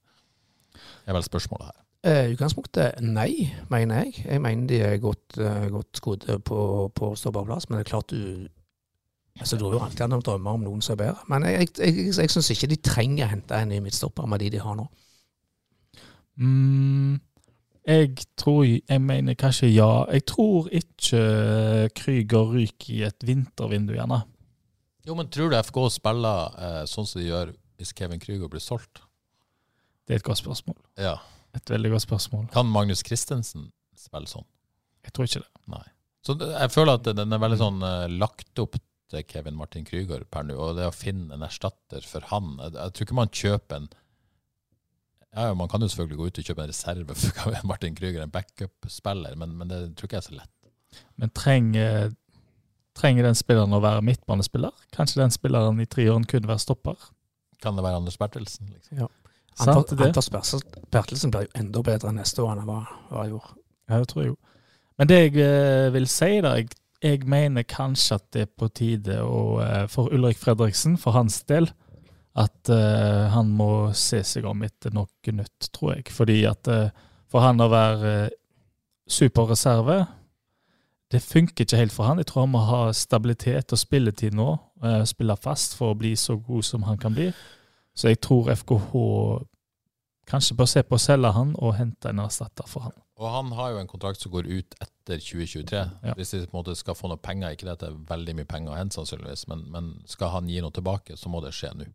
Det er vel spørsmålet her. Eh, I utgangspunktet nei, mener jeg. Jeg mener de er godt, eh, godt skodd på, på å stå på plass. Men det er klart du altså, Du har jo alltid noen drømmer om noen som er bedre. Men jeg, jeg, jeg, jeg syns ikke de trenger å hente en ny midtstopper med de de har nå. Mm, jeg tror Jeg mener kanskje ja. Jeg tror ikke eh, Krüger ryker i et vintervindu, gjerne. Jo, men tror du FK spiller eh, sånn som de gjør hvis Kevin Krüger blir solgt? Det er et godt spørsmål. Ja. Et veldig godt spørsmål. Kan Magnus Christensen spille sånn? Jeg tror ikke det. Nei. Så det, jeg føler at den er veldig sånn eh, lagt opp til Kevin Martin Krüger per nå, og det å finne en erstatter for han Jeg, jeg tror ikke man kjøper en ja, ja, Man kan jo selvfølgelig gå ut og kjøpe en reserve for Kevin Martin Krüger, en backup-spiller, men, men det tror ikke jeg er så lett. Men trenger, trenger den spilleren å være midtbanespiller? Kanskje den spilleren i treåren kunne være stopper? Kan det være Anders Bertelsen? Liksom? Ja. det? Anters Bertelsen- Bertelsen blir jo enda bedre neste år enn han var, var i år. Ja, det tror jeg jo. Men det jeg eh, vil si, da jeg, jeg mener kanskje at det er på tide å, eh, for Ulrik Fredriksen, for hans del, at eh, han må se seg om etter noe nytt, tror jeg. Fordi at eh, for han å være uh, superreserve, det funker ikke helt for han. Jeg tror han må ha stabilitet og spilletid nå, eh, spille fast for å bli så god som han kan bli. Så jeg tror FKH kanskje bør se på å selge han og hente en erstatter for han. Og han har jo en kontrakt som går ut etter 2023. Ja. Hvis de på en måte skal få noe penger, ikke det at det er veldig mye penger å hente sannsynligvis, men, men skal han gi noe tilbake, så må det skje nå.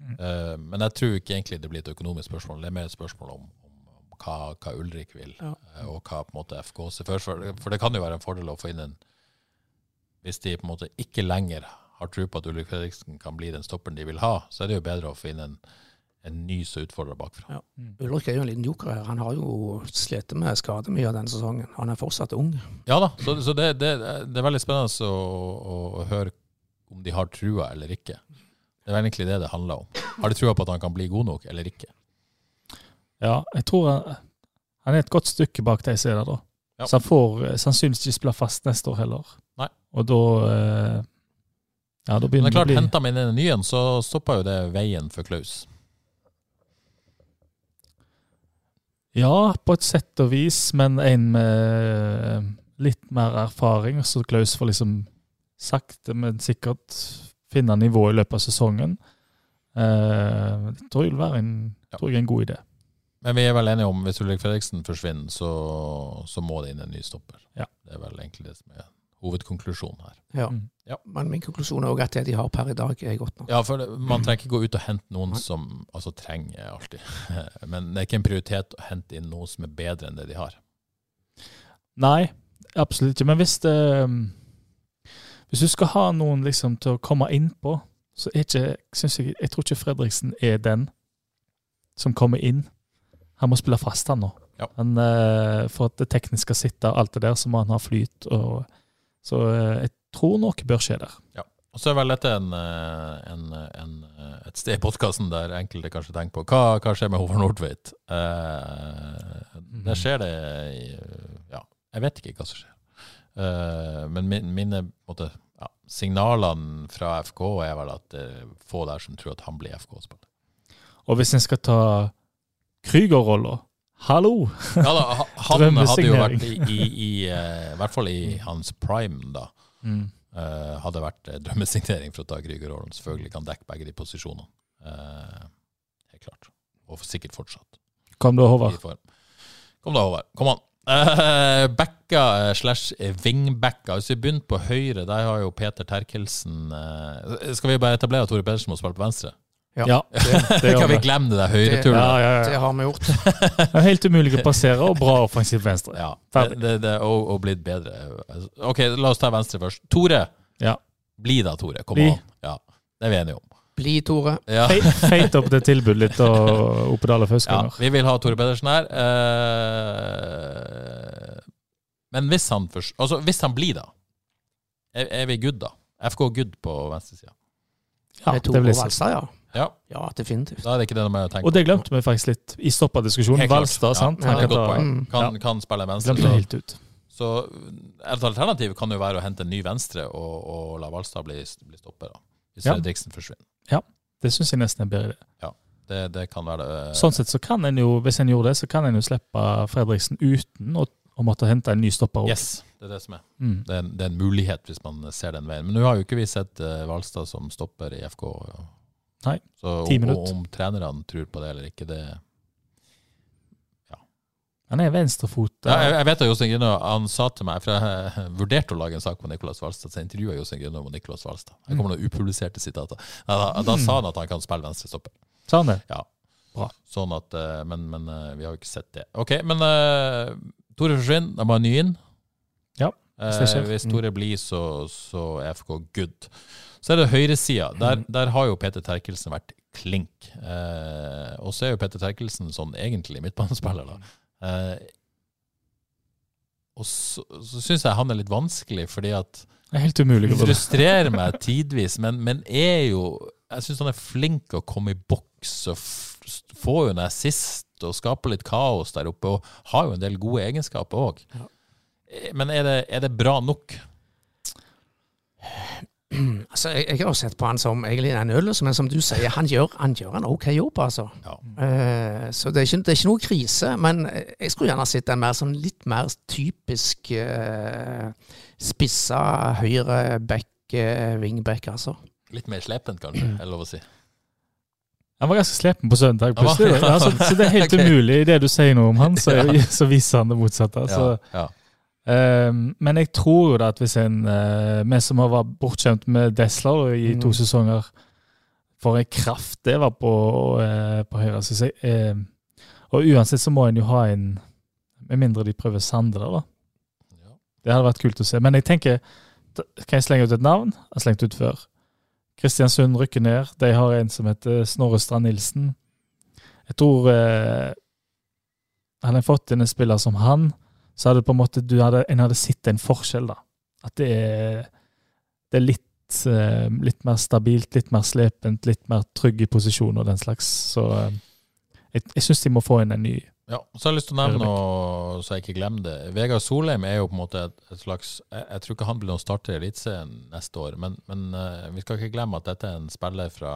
Mm. Uh, men jeg tror ikke egentlig det blir et økonomisk spørsmål. Det er mer et spørsmål om hva, hva Ulrik vil, Ja. eh, og hva på en måte FK ser for seg. For det kan jo være en fordel å få inn en Hvis de på en måte ikke lenger har tro på at Ulrik Fredriksen kan bli den stopperen de vil ha, så er det jo bedre å få inn en, en ny som utfordrer bakfra. Ulrik er jo en liten joker her. Han har jo slitt med skade mye av denne sesongen. Han er fortsatt ung. Ja da, så, så det, det, det er veldig spennende å, å, å høre om de har trua eller ikke. Det er egentlig det det handler om. Har de trua på at han kan bli god nok eller ikke? Ja, jeg tror han, han er et godt stykke bak de som er der, da. Ja. Så han får eh, sannsynligvis ikke spille fast neste år heller. Nei. Og da eh, Ja, da begynner det å bli Men det er bli henter man inn en ny en, så stopper jo det veien for Klaus. Ja, på et sett og vis, men en med litt mer erfaring, så Klaus får liksom sakte, men sikkert finne nivå i løpet av sesongen. Eh, det tror jeg vil være en, Ja. tror jeg er en god idé. Men vi er vel enige om hvis Ulrik Fredriksen forsvinner, så, så må det inn en ny stopper. Ja. Det er vel egentlig det som er hovedkonklusjonen her. Ja. Mm. Ja. Men min konklusjon er òg at det de har per i dag, er godt nok. Ja, for det, man trenger ikke gå ut og hente noen som altså trenger alltid. Men det er ikke en prioritet å hente inn noen som er bedre enn det de har. Nei, absolutt ikke. Men hvis det Hvis du skal ha noen liksom til å komme innpå, så er ikke jeg, jeg tror ikke Fredriksen er den som kommer inn. Han må spille fast, han nå. Ja. Han, eh, for at det tekniske skal sitte alt det der, så må han ha flyt. Og, så eh, jeg tror noe bør skje der. Og så er vel dette en, eh, en, en, et sted i podkasten der enkelte kanskje tenker på hva, hva skjer med Håvard Nordtveit? Eh, der skjer det Ja, jeg vet ikke hva som skjer. Eh, men min, mine måte, ja, signalene fra FK er vel at det er få der som tror at han blir FK-spiller. Og hvis en skal ta Krüger-rolla Hallo! Ja da, han hadde jo vært i, i, i i hvert fall i hans prime, da. Mm. Uh, hadde vært eh, drømmesignering for å ta Krüger-rollen. Selvfølgelig kan dekke begge de posisjonene. Uh, helt klart. Og sikkert fortsatt. Kom da, Håvard. Kom da, Håvard. Kom an. Uh, backa eh, slash wingbacka. Hvis vi begynner på høyre, der har jo Peter Terkelsen uh, Skal vi bare etablere at Tore Pedersen må spille på venstre? Ja. Ja, det, det kan vi glemme det der høyretullet? Ja, ja, Det har vi gjort. Det er helt umulig å passere, og bra offensivt venstre. Ja, det, Ferdig. det, det, og, og blitt bedre. Ok, la oss ta venstre først. Tore. Ja. Bli da, Tore. Kom Bli. an. Ja, det er vi enige om. Bli, Tore. Ja. Feit opp det tilbudet litt og Oppedal og Ja, vi vil ha Tore Pedersen her. Eh, men hvis han først Altså, hvis han blir, da? Er, er vi good, da? FK good på venstresida? Ja, Det vil jeg si. Ja. Ja. Ja, definitivt. Da er det ikke det å tenke Og det glemte vi faktisk litt i stopperdiskusjonen. diskusjonen. Valstad, sant? Ja, er et kan godt ta- poeng. Mm. Kan, kan spille venstre. Glemte det helt ut. så et alternativ kan jo være å hente en ny venstre og, og la Valstad bli, bli stopper, da. Hvis Ja. Fredriksen forsvinner. Ja, Det syns jeg nesten er bedre Ja, Det, det kan være det. Sånn sett så kan en jo, hvis en gjorde det, så kan en jo slippe Fredriksen uten å, å måtte hente en ny stopper. Opp. Yes, det er det som er. Mm. Det er, en, det er en mulighet hvis man ser den veien. Men nå har jo ikke vi sett uh, Valstad som stopper i FK. Ja. Nei, Så ti om, minutter. om trenerne tror på det eller ikke, det Han er venstrefot. ja, jeg, jeg vet at Jostein Grinaa han sa til meg, for jeg vurderte å lage en sak på Nicolas Valstad, så jeg intervjua Jostein Grinaa om Nicolas Valstad. Jeg kommer noen upubliserte sitater. Da, da, da sa han at han kan spille venstrestopper. Sa han det? Ja. Bra. Sånn at, eh, men, men eh, vi har jo ikke sett det. Ok, men uh, Tore forsvinner, da må han ny inn. Ja, hvis det skjer. hvis Mm. Tore blir, så, så er FK good. Så er det høyresida. Der, der har jo Peter Terkelsen vært klink. Eh, og så er jo Peter Terkelsen sånn egentlig midtbanespiller, da. Eh, og så, så syns jeg han er litt vanskelig, fordi at Det er helt umulig. vurdere. frustrerer meg tidvis, men, men er jo Jeg syns han er flink til å komme i boks og få jo en assist og skape litt kaos der oppe, og har jo en del gode egenskaper òg. Men er det, er det bra nok? Altså, jeg, jeg har jo sett på han som egentlig en øl, men som du sier, han gjør, han gjør en ok jobb, altså. Ja. Uh, så det er, ikke, det er ikke noe krise, men jeg skulle gjerne sett en mer sånn litt mer typisk uh, spissa høyre back, uh, wingback, altså. Litt mer slepent, kanskje, er det lov å si. Han var ganske slepen på søndag, plutselig. Ja, så, så det er helt okay. umulig. I det du sier noe om han, så, så viser han det motsatte. Så, Ja, ja. Eh, men jeg tror jo da at hvis en eh, Vi som har vært bortskjemt med Desler i to Mm. sesonger For en kraft det var på, uh, på høyre. synes jeg. Uh, og uansett så må en jo ha en Med mindre de prøver Sander, da. Ja. Det hadde vært kult å se. Men jeg tenker Kan jeg slenge ut et navn? Jeg har slengt ut før. Kristiansund rykker ned. De har en som heter Snorre Strand Nilsen. Jeg tror eh, Hadde en fått inn en spiller som han, så hadde på en måte du hadde, en hadde sett en forskjell. da. At det er, det er litt, eh, litt mer stabilt, litt mer slepent, litt mer trygg i posisjon og den slags. Så eh, jeg, jeg syns de må få inn en ny. Ja, så har jeg lyst til å nevne noe, så jeg ikke glemmer det. Vegard Solheim er jo på en måte et, et slags jeg, jeg tror ikke han blir noen starter i Eliteserien neste år, men, men uh, vi skal ikke glemme at dette er en spiller fra,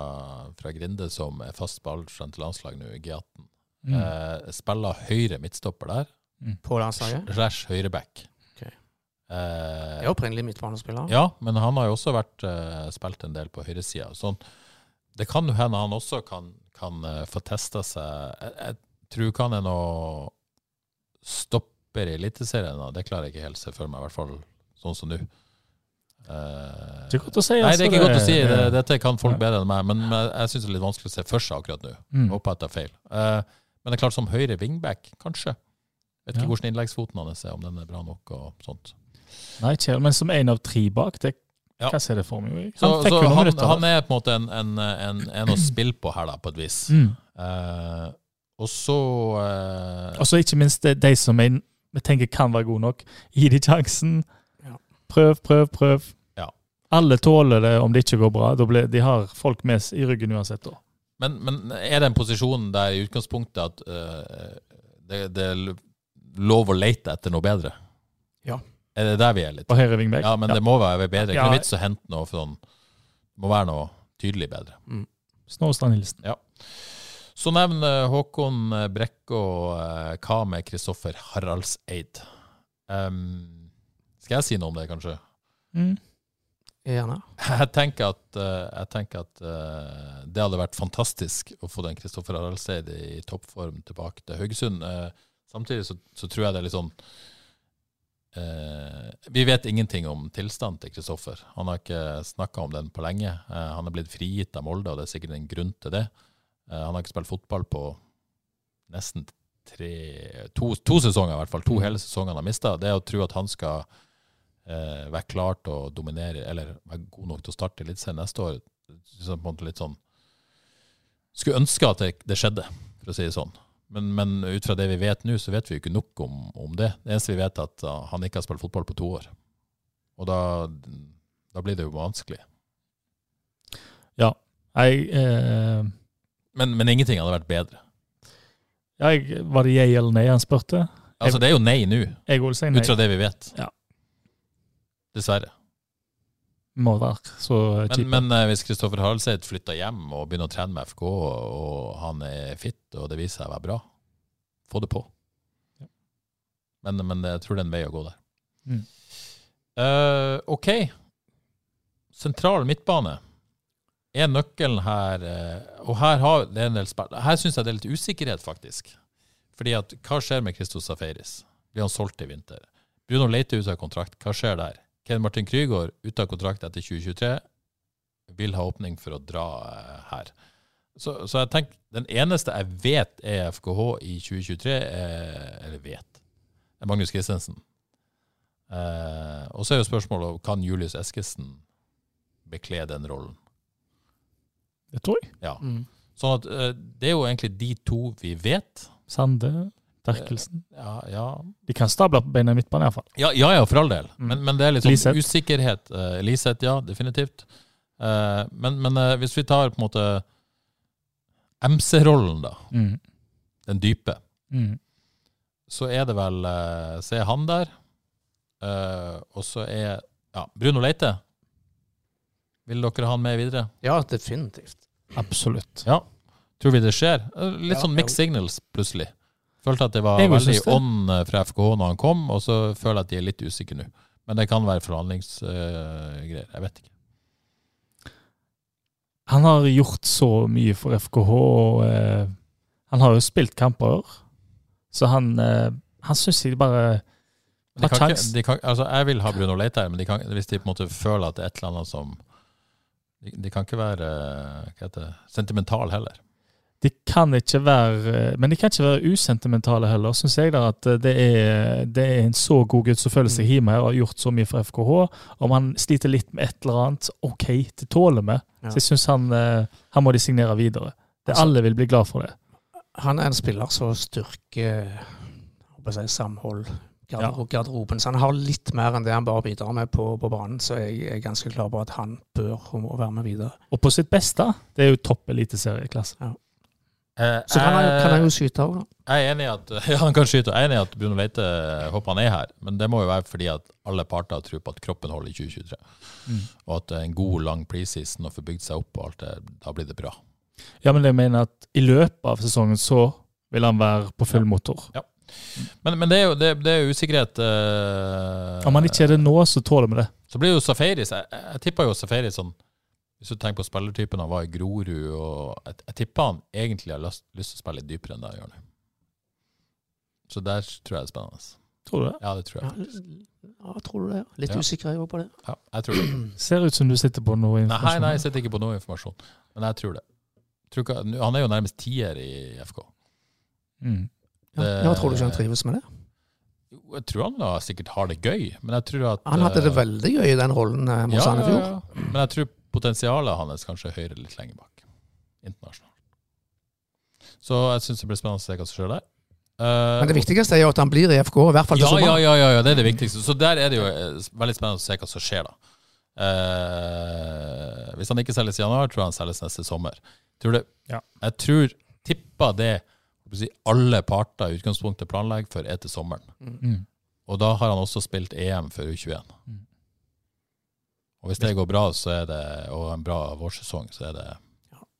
fra Grinde som er fast på til landslag nå, i G18. Mm. Uh, spiller høyre midtstopper der, På landslaget. rash høyreback. Okay. Eh, Jeg er opprinnelig midtbanespiller. ja, men han har jo også vært, eh, spilt en del på høyresida. Sånn, det kan jo hende han også kan, kan uh, få testa seg jeg, jeg tror ikke han er noe stopper i Eliteserien. Det klarer jeg ikke helt se for meg, i hvert fall sånn som nå. Uh, Det er godt å si. Nei, det er ikke ikke godt å si. Det, dette kan folk ja. bedre enn meg, men men jeg syns det er litt vanskelig å se for seg akkurat nå. Mm. Håper jeg tar feil. Uh, men det er klart, som høyre wingback, kanskje. Vet ikke Ja. hvordan innleggsfoten hans er, om den er bra nok og sånt. Nei, kjære, men som en av tre bak, det Ja. hva ser det for meg? Han så noen han, minutter. han er på en måte en, en, en, en å spille på her, da, på et vis. mm. Eh, og så eh, Og så ikke minst det- de som jeg, jeg tenker kan være gode nok. Gi de sjansen. Ja. Prøv, prøv, prøv. Ja. Alle tåler det om det ikke går bra. Da blir, de har folk med i ryggen uansett. da. men, men er det en posisjon der i utgangspunktet at uh, det, det lov å lete etter noe bedre? Ja. Er det der vi er litt? På høyre Vingbekk. Ja, men det må være bedre. Det er Ja. ikke noe vits å hente noe sånn Det må være noe tydelig bedre. Mm. Snåstad Nilsen. Så nevner Håkon Brekkå og hva med Kristoffer Haraldseid? Um, skal jeg si noe om det, kanskje? Mm. Gjerne. Jeg tenker at, eh, jeg tenker at uh, det hadde vært fantastisk å få den Kristoffer Haraldseid i toppform tilbake til Haugesund. Eh, samtidig så, så tror jeg det er litt sånn eh, Vi vet ingenting om tilstanden til Kristoffer. Han har ikke snakka om den på lenge. Eh, han er blitt frigitt av Molde, og det er sikkert en grunn til det. Eh, han har ikke spilt fotball på nesten tre, to, to sesonger, i hvert fall. To hele sesonger han har mista. Det å tro at han skal eh, være klar til å dominere, eller være god nok til å starte Eliteserien neste år, på en måte litt sånn Skulle ønske at det, det skjedde, for å si det sånn. Men, men ut fra det vi vet nå, så vet vi jo ikke nok om, om det. Det eneste vi vet, er at uh, han ikke har spilt fotball på to år. Og da, da blir det jo vanskelig. Jeg, eh, Men, men ingenting hadde vært bedre. jeg, var det jeg eller nei han spurte? Altså, det er jo nei nå, Jeg vil si nei. ut fra det vi vet. Ja. Dessverre. Må være så Men, kjipe. men eh, hvis Kristoffer Haraldseid flytter hjem og begynner å trene med FK, og, han er fit, og det viser seg å være bra, få det på. Men, men jeg tror det er en vei å gå der. Mm. Uh, OK. Sentral midtbane er nøkkelen her. eh, og her har det en del spill. Her syns jeg det er litt usikkerhet, faktisk. Fordi at hva skjer med Christos Safaris? Blir han solgt i vinter? Bruno Leite ut av kontrakt. Hva skjer der? Ken Martin Krygård ute av kontrakt etter 2023 vil ha åpning for å dra eh, her. Så, så jeg tenker, den eneste jeg vet er FKH i 2023, er, eller vet, er Magnus Christensen. Eh, og så er jo spørsmålet kan Julius Eskesen bekle den rollen. Det tror jeg. Ja. Mm. Sånn at eh, det er jo egentlig de to vi vet. Sande, Terkelsen. Ja, ja, De kan stable på beina i midtbanen iallfall. ja, ja, ja for all del. Mm. Men, men det er litt sånn usikkerhet. Uh, Liseth, ja, definitivt. Uh, men men uh, hvis vi tar på en måte MC-rollen, da, Mm. den dype, Mm. så er det vel uh, Så er han der. Eh, og så er ja, Bruno Leite. Vil dere ha han med videre? Ja, definitivt. Absolutt. Ja. Tror vi det skjer? Eh, Litt Ja, sånn mixed ja. signals, plutselig. Følte at det var veldig ånd eh, fra FKH når han kom, og så føler jeg at de er litt usikre nå. Men det kan være forhandlingsgreier. jeg vet ikke. Han har gjort så mye for FKH. Og, eh, han har jo spilt kamper, så han, eh, han syns jeg bare De har kan, altså jeg vil ha Bruno Leite her, men de kan, hvis de på en måte føler at det er et eller annet som De, de kan ikke være eh, hva heter sentimental heller. De kan ikke være Men de kan ikke være usentimentale heller, syns jeg. da, At det er, det er en så god gutt som føler seg hjemme og har gjort så mye for FKH. Om han sliter litt med et eller annet, OK, det tåler vi. Ja. Så jeg syns han, eh, han må de signere videre. Det Altså- Alle vil bli glad for det. Han er en spiller som styrker jeg, samhold, garderoben. Så han har litt mer enn det han bare bidrar med på, på banen. Så jeg er ganske klar på at han bør og må være med videre. Og på sitt beste, det er jo topp eliteserieklasse. Eh, Så kan han, kan han eh, jo skyte òg, da. Jeg er enig i at, ja, han kan skyte. Jeg er enig i at Bruno Leite håper han er her, men det må jo være fordi at alle parter tror på at kroppen holder i 2023. Mm. Og at en god, lang preseason og får bygd seg opp og alt det, da blir det bra. Ja, men jeg mener at i løpet av sesongen så vil han være på full motor. Men, men det er jo det, det er usikkerhet Uh, Om han ikke er det nå, så tåler vi det. Så blir jo Safaris Jeg, jeg, jeg tipper jo Safaris sånn Hvis du tenker på spillertypen han var i Grorud og Jeg, jeg tipper han egentlig har lyst, lyst til å spille litt dypere enn det han gjør nå. Så der tror jeg det er spennende. Tror du det? Ja, det tror jeg. faktisk. ja, tror du det? Litt Ja. usikker jeg var på det. Ja, jeg tror det. Ser ut som du sitter på noe informasjon. nei, nei, jeg sitter ikke på noe informasjon, men jeg tror det. Tror ikke, han er jo nærmest tier i FK. Mm. Det- ja, tror du ikke han trives med det? Jeg tror han da sikkert har det gøy, men jeg tror at Han hadde det eh, veldig gøy i den rollen eh, mot ja, Sandefjord. ja, ja. Men jeg tror potensialet hans kanskje er høyere litt lenger bak, internasjonalt. Så jeg syns det blir spennende å se hva som skjer der. Uh, Men det viktigste er jo at han blir i FK, i hvert fall til ja, ja, sommeren. ja, ja, ja, det er det viktigste. Så der er det jo eh, veldig spennende å se hva som skjer, da. Uh, hvis han ikke selges i januar, tror jeg han selges neste sommer. Tror det, Ja. Jeg tror, tipper det si, alle parter i utgangspunktet planlegger for, er til sommeren. Mm. Og da har han også spilt EM for U21. Mm. Og hvis det går bra, så er det, og en bra vårsesong, så er det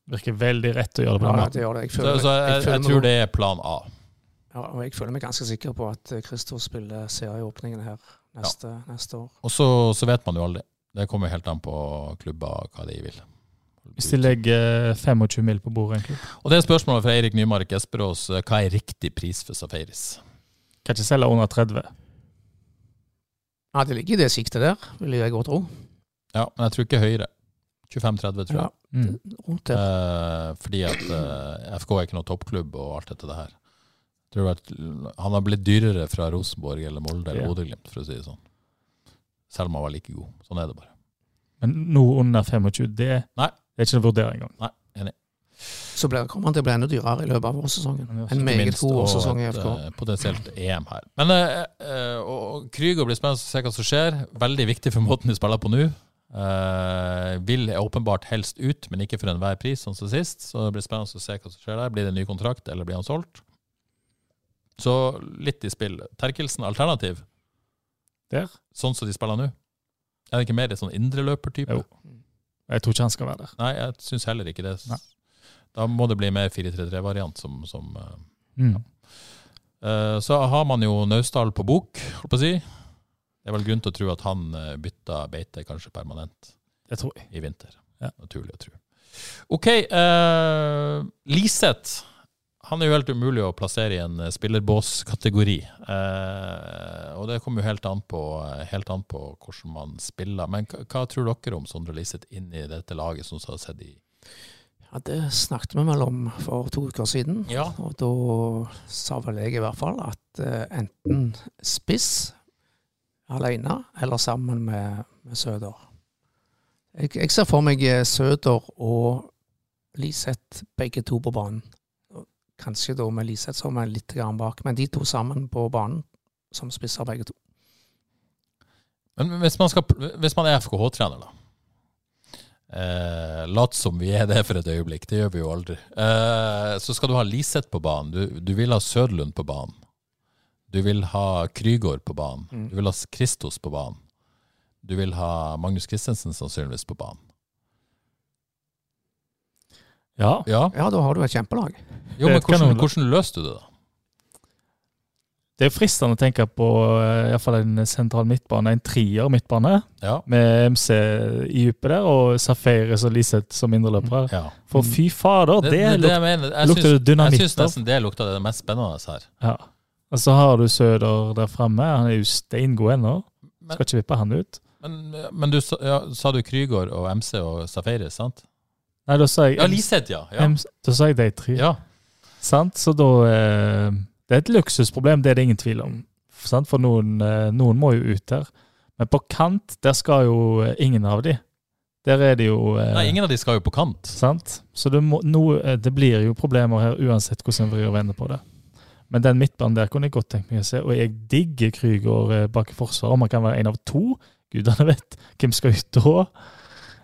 Virker veldig rett å gjøre det på Ja, den måten. det. Jeg Så, så meg- jeg, jeg tror det er plan A. Ja, og jeg føler meg ganske sikker på at Christo spiller serieåpningen her neste, neste år. Og så, så vet man jo aldri. Det kommer helt an på klubber hva de vil. Hvis de legger 25 mil på bordet, egentlig. Og det er spørsmålet fra Eirik Nymark Esperås. Hva er riktig pris for Safaris? Kan ikke selge under 30. Ja, det ligger i det siktet der, vil jeg godt tro. Ja, men jeg tror ikke høyere. 25-30, tror jeg. Ja, Mm. rundt der. Eh, fordi at eh, FK er ikke noe toppklubb og alt dette her. Jeg tror at han har blitt dyrere fra Rosenborg eller Molde eller Ja. Bodø-Glimt, for å si det sånn. Selv om han var like god. Sånn er det bare. Men noe under 25, det, Nei. det er ikke en vurdering engang. Nei, enig. Så ble, kommer han til å bli enda dyrere i løpet av vårsesongen. En meget minst, god og årsesong i FK. eh, potensielt EM her. Men eh, eh, og, og Krüger blir spennende å se hva som skjer. Veldig viktig for måten de spiller på nå. Eh, vil åpenbart helst ut, men ikke for enhver pris, sånn som sist. Så det blir spennende å se hva som skjer der. Blir det en ny kontrakt, eller blir han solgt? Så litt i spill. Terkelsen alternativ, Der? sånn som de spiller nå? Er det ikke mer en sånn indreløpertype? Jo. Jeg tror ikke han skal være der. Nei, jeg syns heller ikke det. Nei. Da må det bli mer 4-3-3-variant som, som eh, Mm. uh, Så har man jo Naustdal på bok, holdt på å si. Det er vel grunn til å tro at han bytta beite kanskje permanent Det tror jeg. i vinter. Ja. Naturlig å tro. OK. Uh, Liseth. Han er jo helt umulig å plassere i en eh, spillerbåskategori. Eh, og det kommer jo helt an, på, helt an på hvordan man spiller. Men hva, hva tror dere om Sondre Liseth inn i dette laget, som har sett i Ja, det snakket vi vel om for to uker siden. Ja. Og da sa vel jeg i hvert fall at eh, enten spiss alene eller sammen med, med Søder. Jeg, jeg ser for meg eh, Søder og Liseth begge to på banen. Kanskje da med Liseth som er litt bak, men de to sammen på banen som spisser begge to. Men hvis man, skal, hvis man er FKH-trener, da. Eh, lat som vi er det for et øyeblikk, det gjør vi jo aldri. Eh, så skal du ha Liseth på banen. Du, du vil ha Sødlund på banen. Du vil ha Krygård på banen. Mm. Du vil ha Kristos på banen. Du vil ha Magnus Christensen sannsynligvis på banen. Ja. Ja, Ja, da har du et kjempelag. jo, men hvordan, hvordan løste du det, da? Det er fristende å tenke på eh, i hvert fall en sentral midtbane, en trier midtbane, Ja. med MC i dypet der, og Safaris og Liseth som indreløpere. ja. For fy fader, det, Det, det, det luk- jeg mener. Jeg lukter det dynamitt jeg syns nesten det lukta det mest spennende her. Ja. Og så har du Søder der framme. Han er jo steingod ennå. Skal ikke vippe han ut. Men, men du sa, ja, sa du Krygård og MC og Safaris, sant? Nei, da sa jeg Ja, Liseth, ja. ja. MC Da sa jeg de tre. ja. Sant? Så da eh, Det er et luksusproblem, det er det ingen tvil om. Sant? For noen, eh, noen må jo ut der. Men på kant, der skal jo eh, ingen av de. Der er det jo eh, Nei, ingen av de skal jo på kant. Sant? Så det, må, noe, eh, det blir jo problemer her uansett hvordan vi vrir og vender på det. Men den midtbanen der kunne jeg godt tenkt meg å se. Og jeg digger Krüger eh, bak i forsvaret. Om han kan være en av to, gudene vet hvem skal ut da.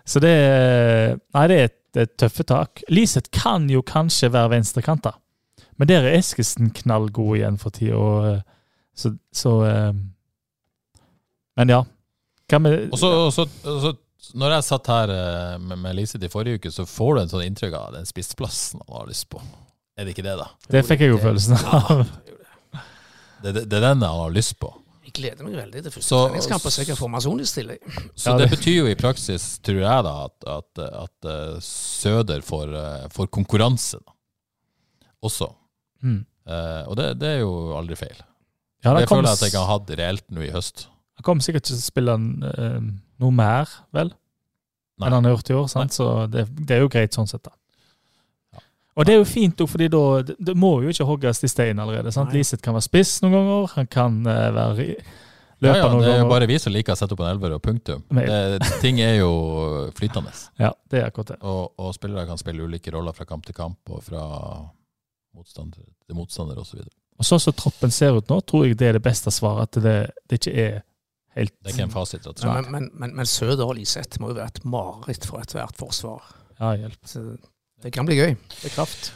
Så det er, nei, det er et er tøffe tak. Liseth kan jo kanskje være venstrekanta, men der er Eskesen knallgod igjen for tida. eh, Så, så eh, Men ja. Og så, når jeg satt her eh, med, med Liseth i forrige uke, så får du en sånn inntrykk av den spissplassen han har lyst på. Er det ikke det, da? Det fikk jeg jo følelsen av. Det, det, det er den han har lyst på. Jeg gleder meg veldig til første Så- treningskamp og sikker formasjon i stilling. Så det betyr jo i praksis, tror jeg, da, at, at, at eh, Søder får, eh, får konkurranse da. også. Mm. Eh, og det, det er jo aldri feil. Ja, det jeg kom, føler jeg at jeg ikke har hatt reelt nå i høst. han kommer sikkert til å spille eh, noe mer, vel, Nei. enn han har gjort i år. Sant? Så det, det er jo greit sånn sett, da. Og det er jo fint, også, fordi da det, må jo ikke hogges i stein allerede. sant? Nei. Liseth kan være spiss noen ganger, han kan uh, være løper Ja, ganger. ja, noen det er jo bare vi som liker å sette opp en elver og punktum. Det, ting er jo flytende. Ja, det er akkurat det. Og, og spillere kan spille ulike roller fra kamp til kamp, og fra motstander til motstander osv. Og sånn som troppen ser ut nå, tror jeg det er det beste svaret. At det, det ikke er helt Det er ikke en fasit. Men, men, men, men Søder og Liseth må jo være et mareritt for ethvert forsvar. Ja, hjelp. Så det kan bli gøy. Det er kraft.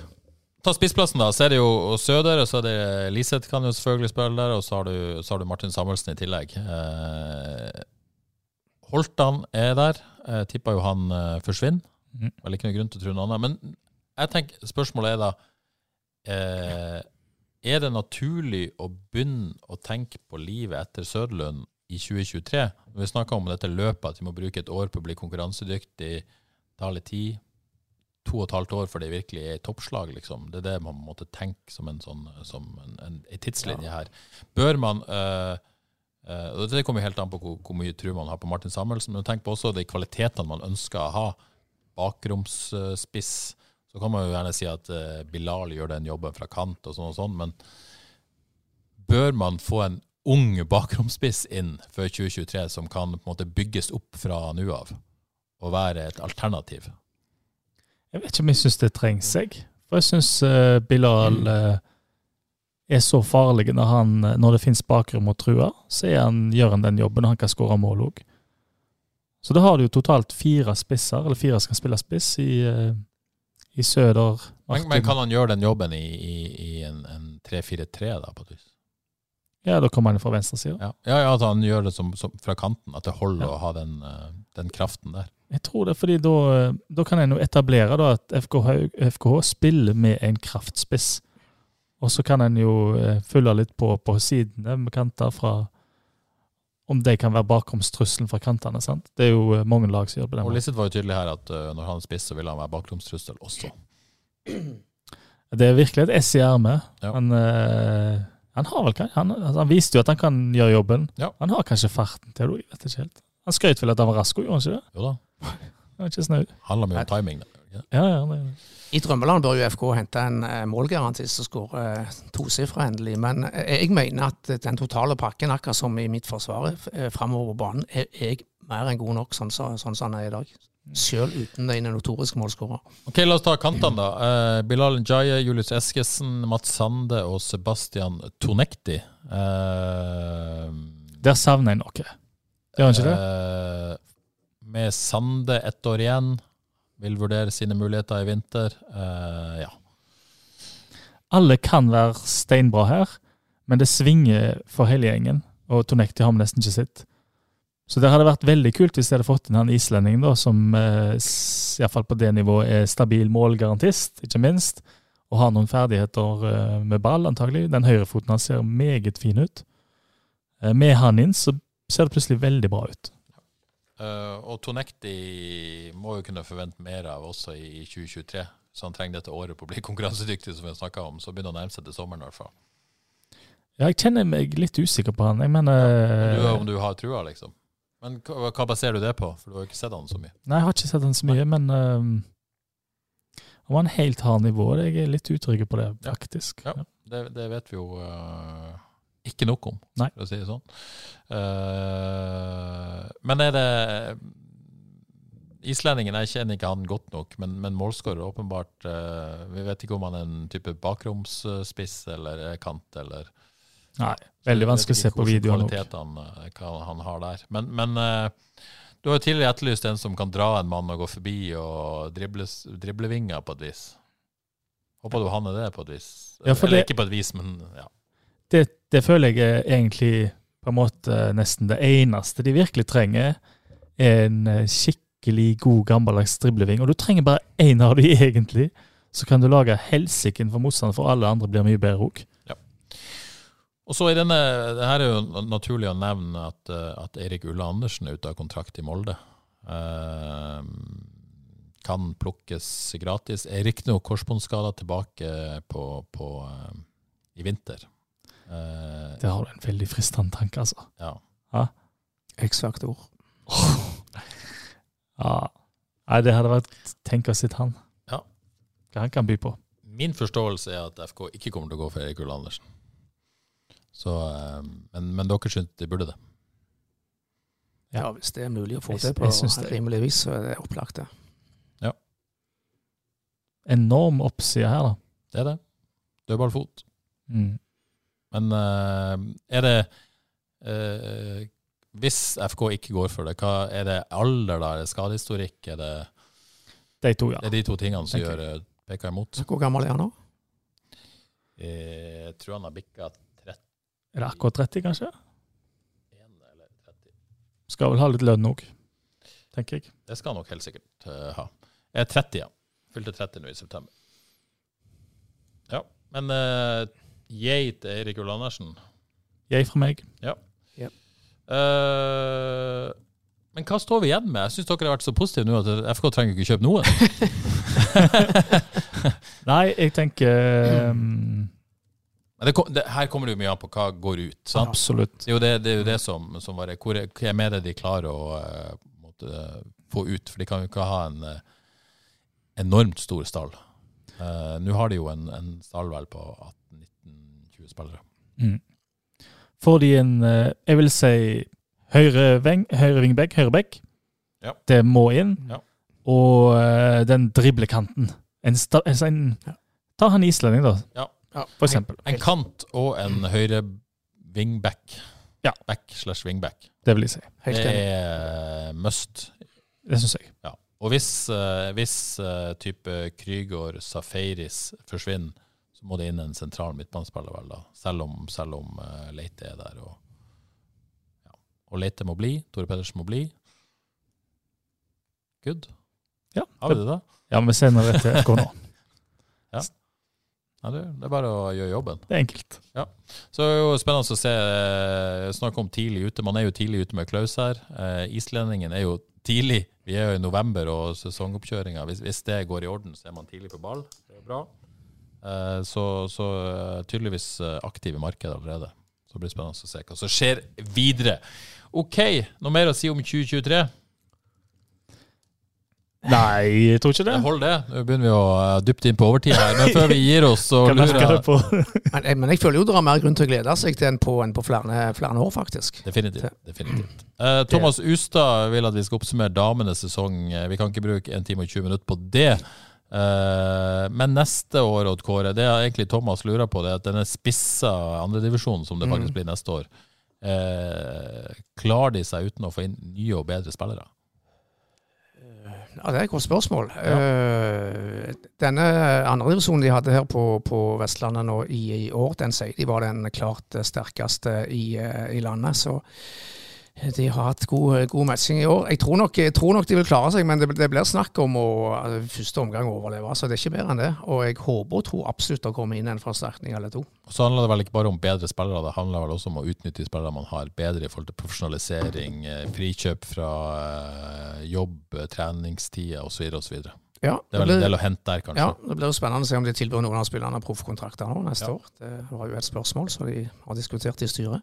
Ta spissplassen, da. Så er det jo Søder, og så er det Liseth kan jo selvfølgelig spille der, og så har du, så har du Martin Samuelsen i tillegg. Eh, Holtan er der. Jeg tippa jo han eh, forsvinner. Mm. Vel ikke noe grunn til å tro noe annet. Men jeg tenker, spørsmålet er da eh, Er det naturlig å begynne å tenke på livet etter Søderlund i 2023? Når vi snakker om dette løpet, at vi må bruke et år på å bli konkurransedyktig, ta litt tid to og et halvt år før det virkelig er i toppslag, liksom. Det er det man måtte tenke som en sånn som en, en, en tidslinje her. Bør man øh, øh, og Det kommer helt an på hvor, hvor mye tro man har på Martin Samuelsen, men tenk på også de kvalitetene man ønsker å ha. Bakromsspiss. Så kan man jo gjerne si at øh, Bilal gjør den jobben fra kant, og sånn og sånn, men bør man få en ung bakromsspiss inn før 2023 som kan på en måte bygges opp fra nå av, og være et alternativ? Jeg vet ikke om jeg syns det trengs, jeg. For jeg syns Bilal eh, er så farlig når, han, eh, når det finnes bakrom og truer. Så han, gjør han den jobben, og han kan skåre mål òg. Så da har du jo totalt fire spisser, eller fire som kan spille spiss, i, eh, i Søder. Men, men kan han gjøre den jobben i, i, i en, en 3-4-3, da, på et vis? Ja, da kommer han fra venstresida. Ja. ja, ja, at han gjør det som, som fra kanten, at det holder Ja. å ha den, eh, den kraften der. Jeg tror det, fordi da, da kan en jo etablere da at FKH, FKH spiller med en kraftspiss. Og så kan en jo eh, følge litt på på sidene med kanter fra Om de kan være bakromstrusselen fra kantene. sant? Det er jo eh, mange lag som gjør det Og Lisset var jo tydelig her at uh, når han spiss, så vil han være bakromstrussel også. Det er virkelig et ess i ermet. Ja. Han, han har vel han, altså, han viste jo at han kan gjøre jobben. Ja. Han har kanskje farten til det, jeg vet ikke helt. Han skrøt vel at han var rask, gjorde han ikke det? Jo da. Han er ikke snau. Handler mye om timing. Da. Ja. Ja, det, I drømmeland bør jo FK hente en eh, målgarantist som skårer eh, tosifra endelig. Men eh, jeg mener at den totale pakken, akkurat som i mitt forsvar framover på banen, er, jeg mer enn god nok sånn som sånn, som han er i dag. Selv uten den notoriske målskårer. Ok, La oss ta kantene, da. Eh, Bilal Njaye, Julius Eskesen, Mats Sande og Sebastian Tonekti. Eh, der savner jeg noe. Gjør han ikke det? Eh, med Sande ett år igjen. Vil vurdere sine muligheter i vinter. Uh, ja. Alle kan være steinbra her, men det svinger for hele gjengen. Og Tonekti har vi nesten ikke sett. Så det hadde vært veldig kult hvis de hadde fått inn han islendingen, da, som uh, iallfall i hvert fall på det nivået er stabil målgarantist, ikke minst. Og har noen ferdigheter uh, med ball, antagelig. Den høyrefoten hans ser meget fin ut. Uh, med han inn så ser det plutselig veldig bra ut. Eh, og Tonekti må jo kunne forvente mer av også i 2023. Så han trenger dette året på å bli konkurransedyktig, som vi har snakka om. Så begynner han å nærme seg til sommeren i hvert fall. Ja, jeg kjenner meg litt usikker på han. Jeg mener Du, om du har trua, liksom. Men hva, hva baserer du det på? For du har jo ikke sett han så mye. Nei, jeg har ikke sett han så mye, men uh, om han helt har nivå, jeg er litt utrygg på det, Ja. faktisk. Ja. Det, det vet vi jo eh, ikke nok om, Nei. for å si det sånn. Uh, men er det Islendingen, jeg kjenner ikke han godt nok, men, men målskårer åpenbart uh, Vi vet ikke om han er en type bakromsspiss eller er kant, eller Nei, veldig vanskelig å se på videoen. nok. han, eh, hva han har der. Men, men uh, Du har jo tidligere etterlyst en som kan dra en mann og gå forbi og drible, drible vinger på et vis. Håper du han er det på et vis. Ja, Eller det- ikke på et vis, men ja. Det, det føler jeg er egentlig på en måte nesten det eneste de virkelig trenger. er En eh, skikkelig god, gammeldags dribleving. Og du trenger bare én av de, egentlig. Så kan du lage helsiken for motstand, for alle andre blir mye bedre òg. Og så i denne, det her er jo naturlig å nevne at, eh, at Erik Ulle Andersen er ute av kontrakt i Molde. Eh, kan plukkes gratis. Er riktignok korsbåndskada tilbake på, på, eh, i vinter. Eh, Der har du en veldig fristende tanke, altså. ja. X-faktor. Ja. Nei, det hadde vært Tenk å sitte han. Ja. Hva han kan by på. Min forståelse er at FK ikke kommer til å gå for Erik Ulle Andersen. Så, eh, men, men dere syns de burde det. Ja, hvis det er mulig å få Jeg- til på det. rimelig vis, så er det opplagt, det. Ja. Enorm oppside her, da. Det er det. Dødballfot. Mm. Men eh, er det eh, Hvis FK ikke går for det, hva er det alder, da? Er det skadehistorikk? Er det, De to, ja. det er de to tingene som gjør eh, peker imot? Hvor gammel er han nå? Jeg tror han har bikka 30 Er det akkurat 30, kanskje? eller 30. Skal vel ha litt lønn òg, tenker jeg. Det skal han nok helt sikkert uh, ha. Jeg er 30, ja. Fylte 30 nå i september. Ja, men uh, yay til Eirik Ull Andersen. Jeg fra meg. Eh, men hva står vi igjen med? Jeg syns dere har vært så positive nå at FK trenger ikke kjøpe noen. Nei, jeg tenker um, Men det, kom- det, her kommer det jo mye an på hva går ut. sant? Absolutt. Det er jo det, det, er jo det som, som var Hvor er, er det de klarer å uh, måtte, en få ut? For de kan jo ikke ha en uh, enormt stor stall. Eh, Nå har de jo en, en stall vel på 18-19-20 spillere. Mm. Får de en, eh, jeg vil si, høyre, veng, høyre wingback, høyre bekk. Ja. Det må inn. Ja. Og eh, den driblekanten. En, sta, en, ta han islending, da, Ja. for eksempel. En kant og en høyre wingback. Ja. Back slash wingback. Det vil jeg si. Helt Det er must. Det syns jeg. Ja. Og hvis, uh, hvis uh, type Krygård, Safaris forsvinner, må det inn en sentral midtbanespiller, vel da. Selv om, selv om uh, Leite er der. Og, ja. og Leite må bli. Tore Pedersen må bli. Good. Ja, Har vi det, da? ja men vi sender det til FK nå. Ja, det, det er bare å gjøre jobben. Det er enkelt. Så det er jo spennende å se. Snakk Snakke om tidlig ute. Man er jo tidlig ute med Klaus her. Uh, islendingen er jo tidlig. Vi er jo i november og sesongoppkjøringa. Hvis, hvis det går i orden, så er man tidlig på ball. Det er bra. Eh, så, så eh, tydeligvis eh, aktiv i markedet allerede. Så blir det spennende å se hva som skjer videre. OK, noe mer å si om 2023? Nei, jeg tror ikke det. Hold det. Nå begynner vi å dypt inn på overtid her. Men før vi gir oss, så lurer jeg? Men, men jeg føler jo det er mer grunn til å glede seg til enn på, enn på flere, flere år, faktisk. Definitivt. definitivt. Uh, Thomas Ustad vil at vi skal oppsummere damenes sesong. Vi kan ikke bruke 1 time og 20 minutter på det. Eh, men neste år, Odd Kåre, det har egentlig Thomas lurer på, det er at denne spissa andredivisjonen, som det faktisk blir neste år, eh, klarer de seg uten å få inn nye og bedre spillere? Ja, Det er et godt spørsmål. Eh, denne andredivisjonen de hadde her på, på Vestlandet nå i, i år, den sier de var den klart sterkeste i, i landet. Så de har hatt god, god matching i år. Jeg tror, nok, jeg tror nok de vil klare seg, men det, det blir snakk om å altså, første omgang overleve. Så det er ikke bedre enn det. Og jeg håper og tror absolutt å komme inn en forsterkning eller to. Og så handler det vel ikke bare om bedre spillere, det handler vel også om å utnytte de spillere man har bedre i forhold til profesjonalisering, eh, frikjøp fra eh, jobb, eh, treningstider osv. osv. Det det er vel en del å hente der, kanskje. Ja, Det blir jo spennende å se om de tilbyr noen av spillerne proffkontrakter nå neste Ja. år. Det var jo et spørsmål som de har diskutert i styret.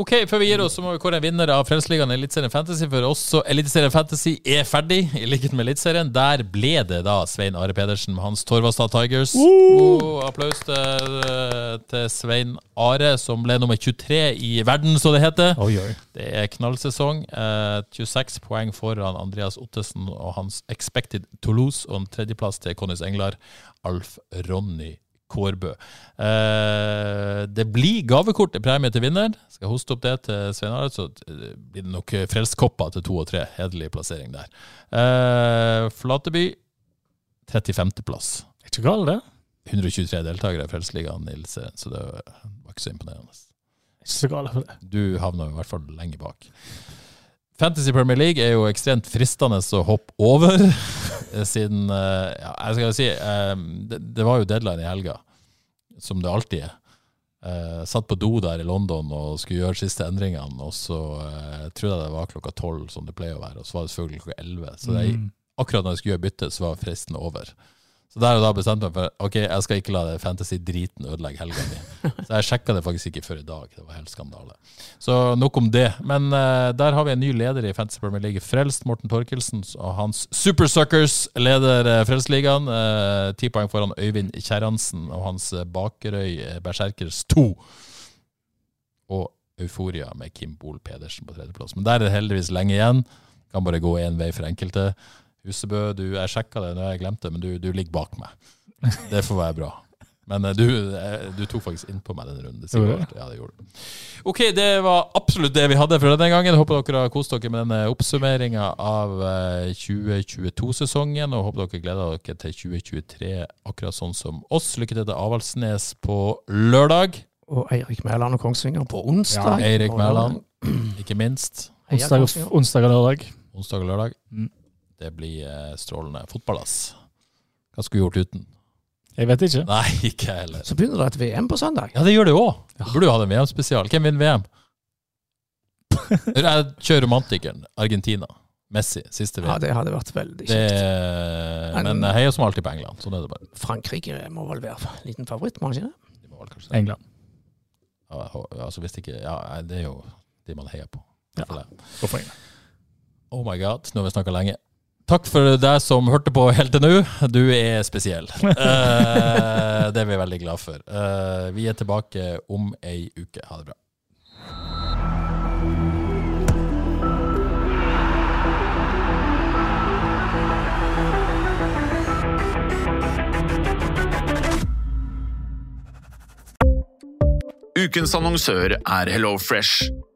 Ok, Før vi gir oss, så må vi kåre en vinner av Frelsesligaen Eliteserien Fantasy. For også Eliteserien Fantasy er ferdig, i likhet med Eliteserien. Der ble det da Svein Are Pedersen med hans Torvastad Tigers. God applaus til, til Svein Are, som ble nummer 23 i verden, så det heter. Oi, oi. Det er knallsesong. Eh, 26 poeng foran Andreas Ottesen og hans Expected Toulouse, og en tredjeplass til Connys Englar, Alf Ronny Kårbø. Eh, det blir gavekort til premie til vinner. Skal jeg hoste opp det til Svein Arild, så eh, blir det nok frelskopper til to og tre. Hederlig plassering der. Eh, Flateby 35.-plass. Ikke galt, det. 123 deltakere i Frelsesligaen, Nils, så det var ikke så imponerende. Ikke så galt det. Du havna i hvert fall lenge bak. Fantasy Premier League er jo ekstremt fristende å hoppe over, siden ja, jeg skal si, det, det var jo deadline i helga, som det alltid er. Uh, satt på do der i London og skulle gjøre siste endringene, og så uh, trodde jeg det var klokka tolv, som det pleier å være, og så var det selvfølgelig klokka elleve. Så det, Mm. akkurat når jeg skulle gjøre bytte, så var fristen over. Så der og da bestemte jeg meg for ok, jeg skal ikke la det fantasy-driten ødelegge helga mi. Så jeg sjekka det faktisk ikke før i dag. Det var helt skandale. Så nok om det. Men uh, der har vi en ny leder i Fantasy Premier League, Frelst, Morten Torkelsen, og hans Supersuckers leder uh, Frelsesligaen. eh, Ti poeng foran Øyvind Kjerransen og hans eh, Bakerøy eh, Berserkers 2. Og Euforia med Kim Bol Pedersen på tredjeplass. Men der er det heldigvis lenge igjen. Kan bare gå én vei for enkelte. Husebø, du, jeg sjekka det når jeg glemte, men du, du ligger bak meg. Det får være bra. Men eh, du, eh, du tok faktisk innpå meg denne runden. Det. Ja, det gjorde du. Ok, det var absolutt det vi hadde for denne gangen. Håper dere har kost dere med denne oppsummeringa av eh, 2022-sesongen. Og håper dere gleder dere til 2023 akkurat sånn som oss. Lykke til til Avaldsnes på lørdag. Og Eirik Mæland og Kongsvinger på onsdag. Ja, Eirik Mæland, ikke minst. Onsdag, onsdag og lørdag. Onsdag og lørdag. Mm. Det blir eh, strålende fotball, ass. Hva skulle vi gjort uten? Jeg vet ikke. Nei, ikke heller. Så begynner det et VM på søndag. Ja, det gjør det òg. Du burde jo hatt en VM-spesial. Hvem vinner VM? Jeg kjører romantikeren. Argentina. Messi. Siste VM. Ja, det hadde vært veldig Det, men jeg heier som alltid på England. Sånn er det bare. Frankrike må vel være liten favoritt, må han ikke det? De må vel kanskje det. England. Ja, altså, hvis ikke, ja, det er jo de man heier på. Ja. For det. Oh my god, nå har vi snakka lenge. Takk for deg som hørte på helt til nå. Du er spesiell. Eh, det er vi veldig glad for. Eh, vi er tilbake om ei uke. Ha det bra. Ukens annonsør er HelloFresh.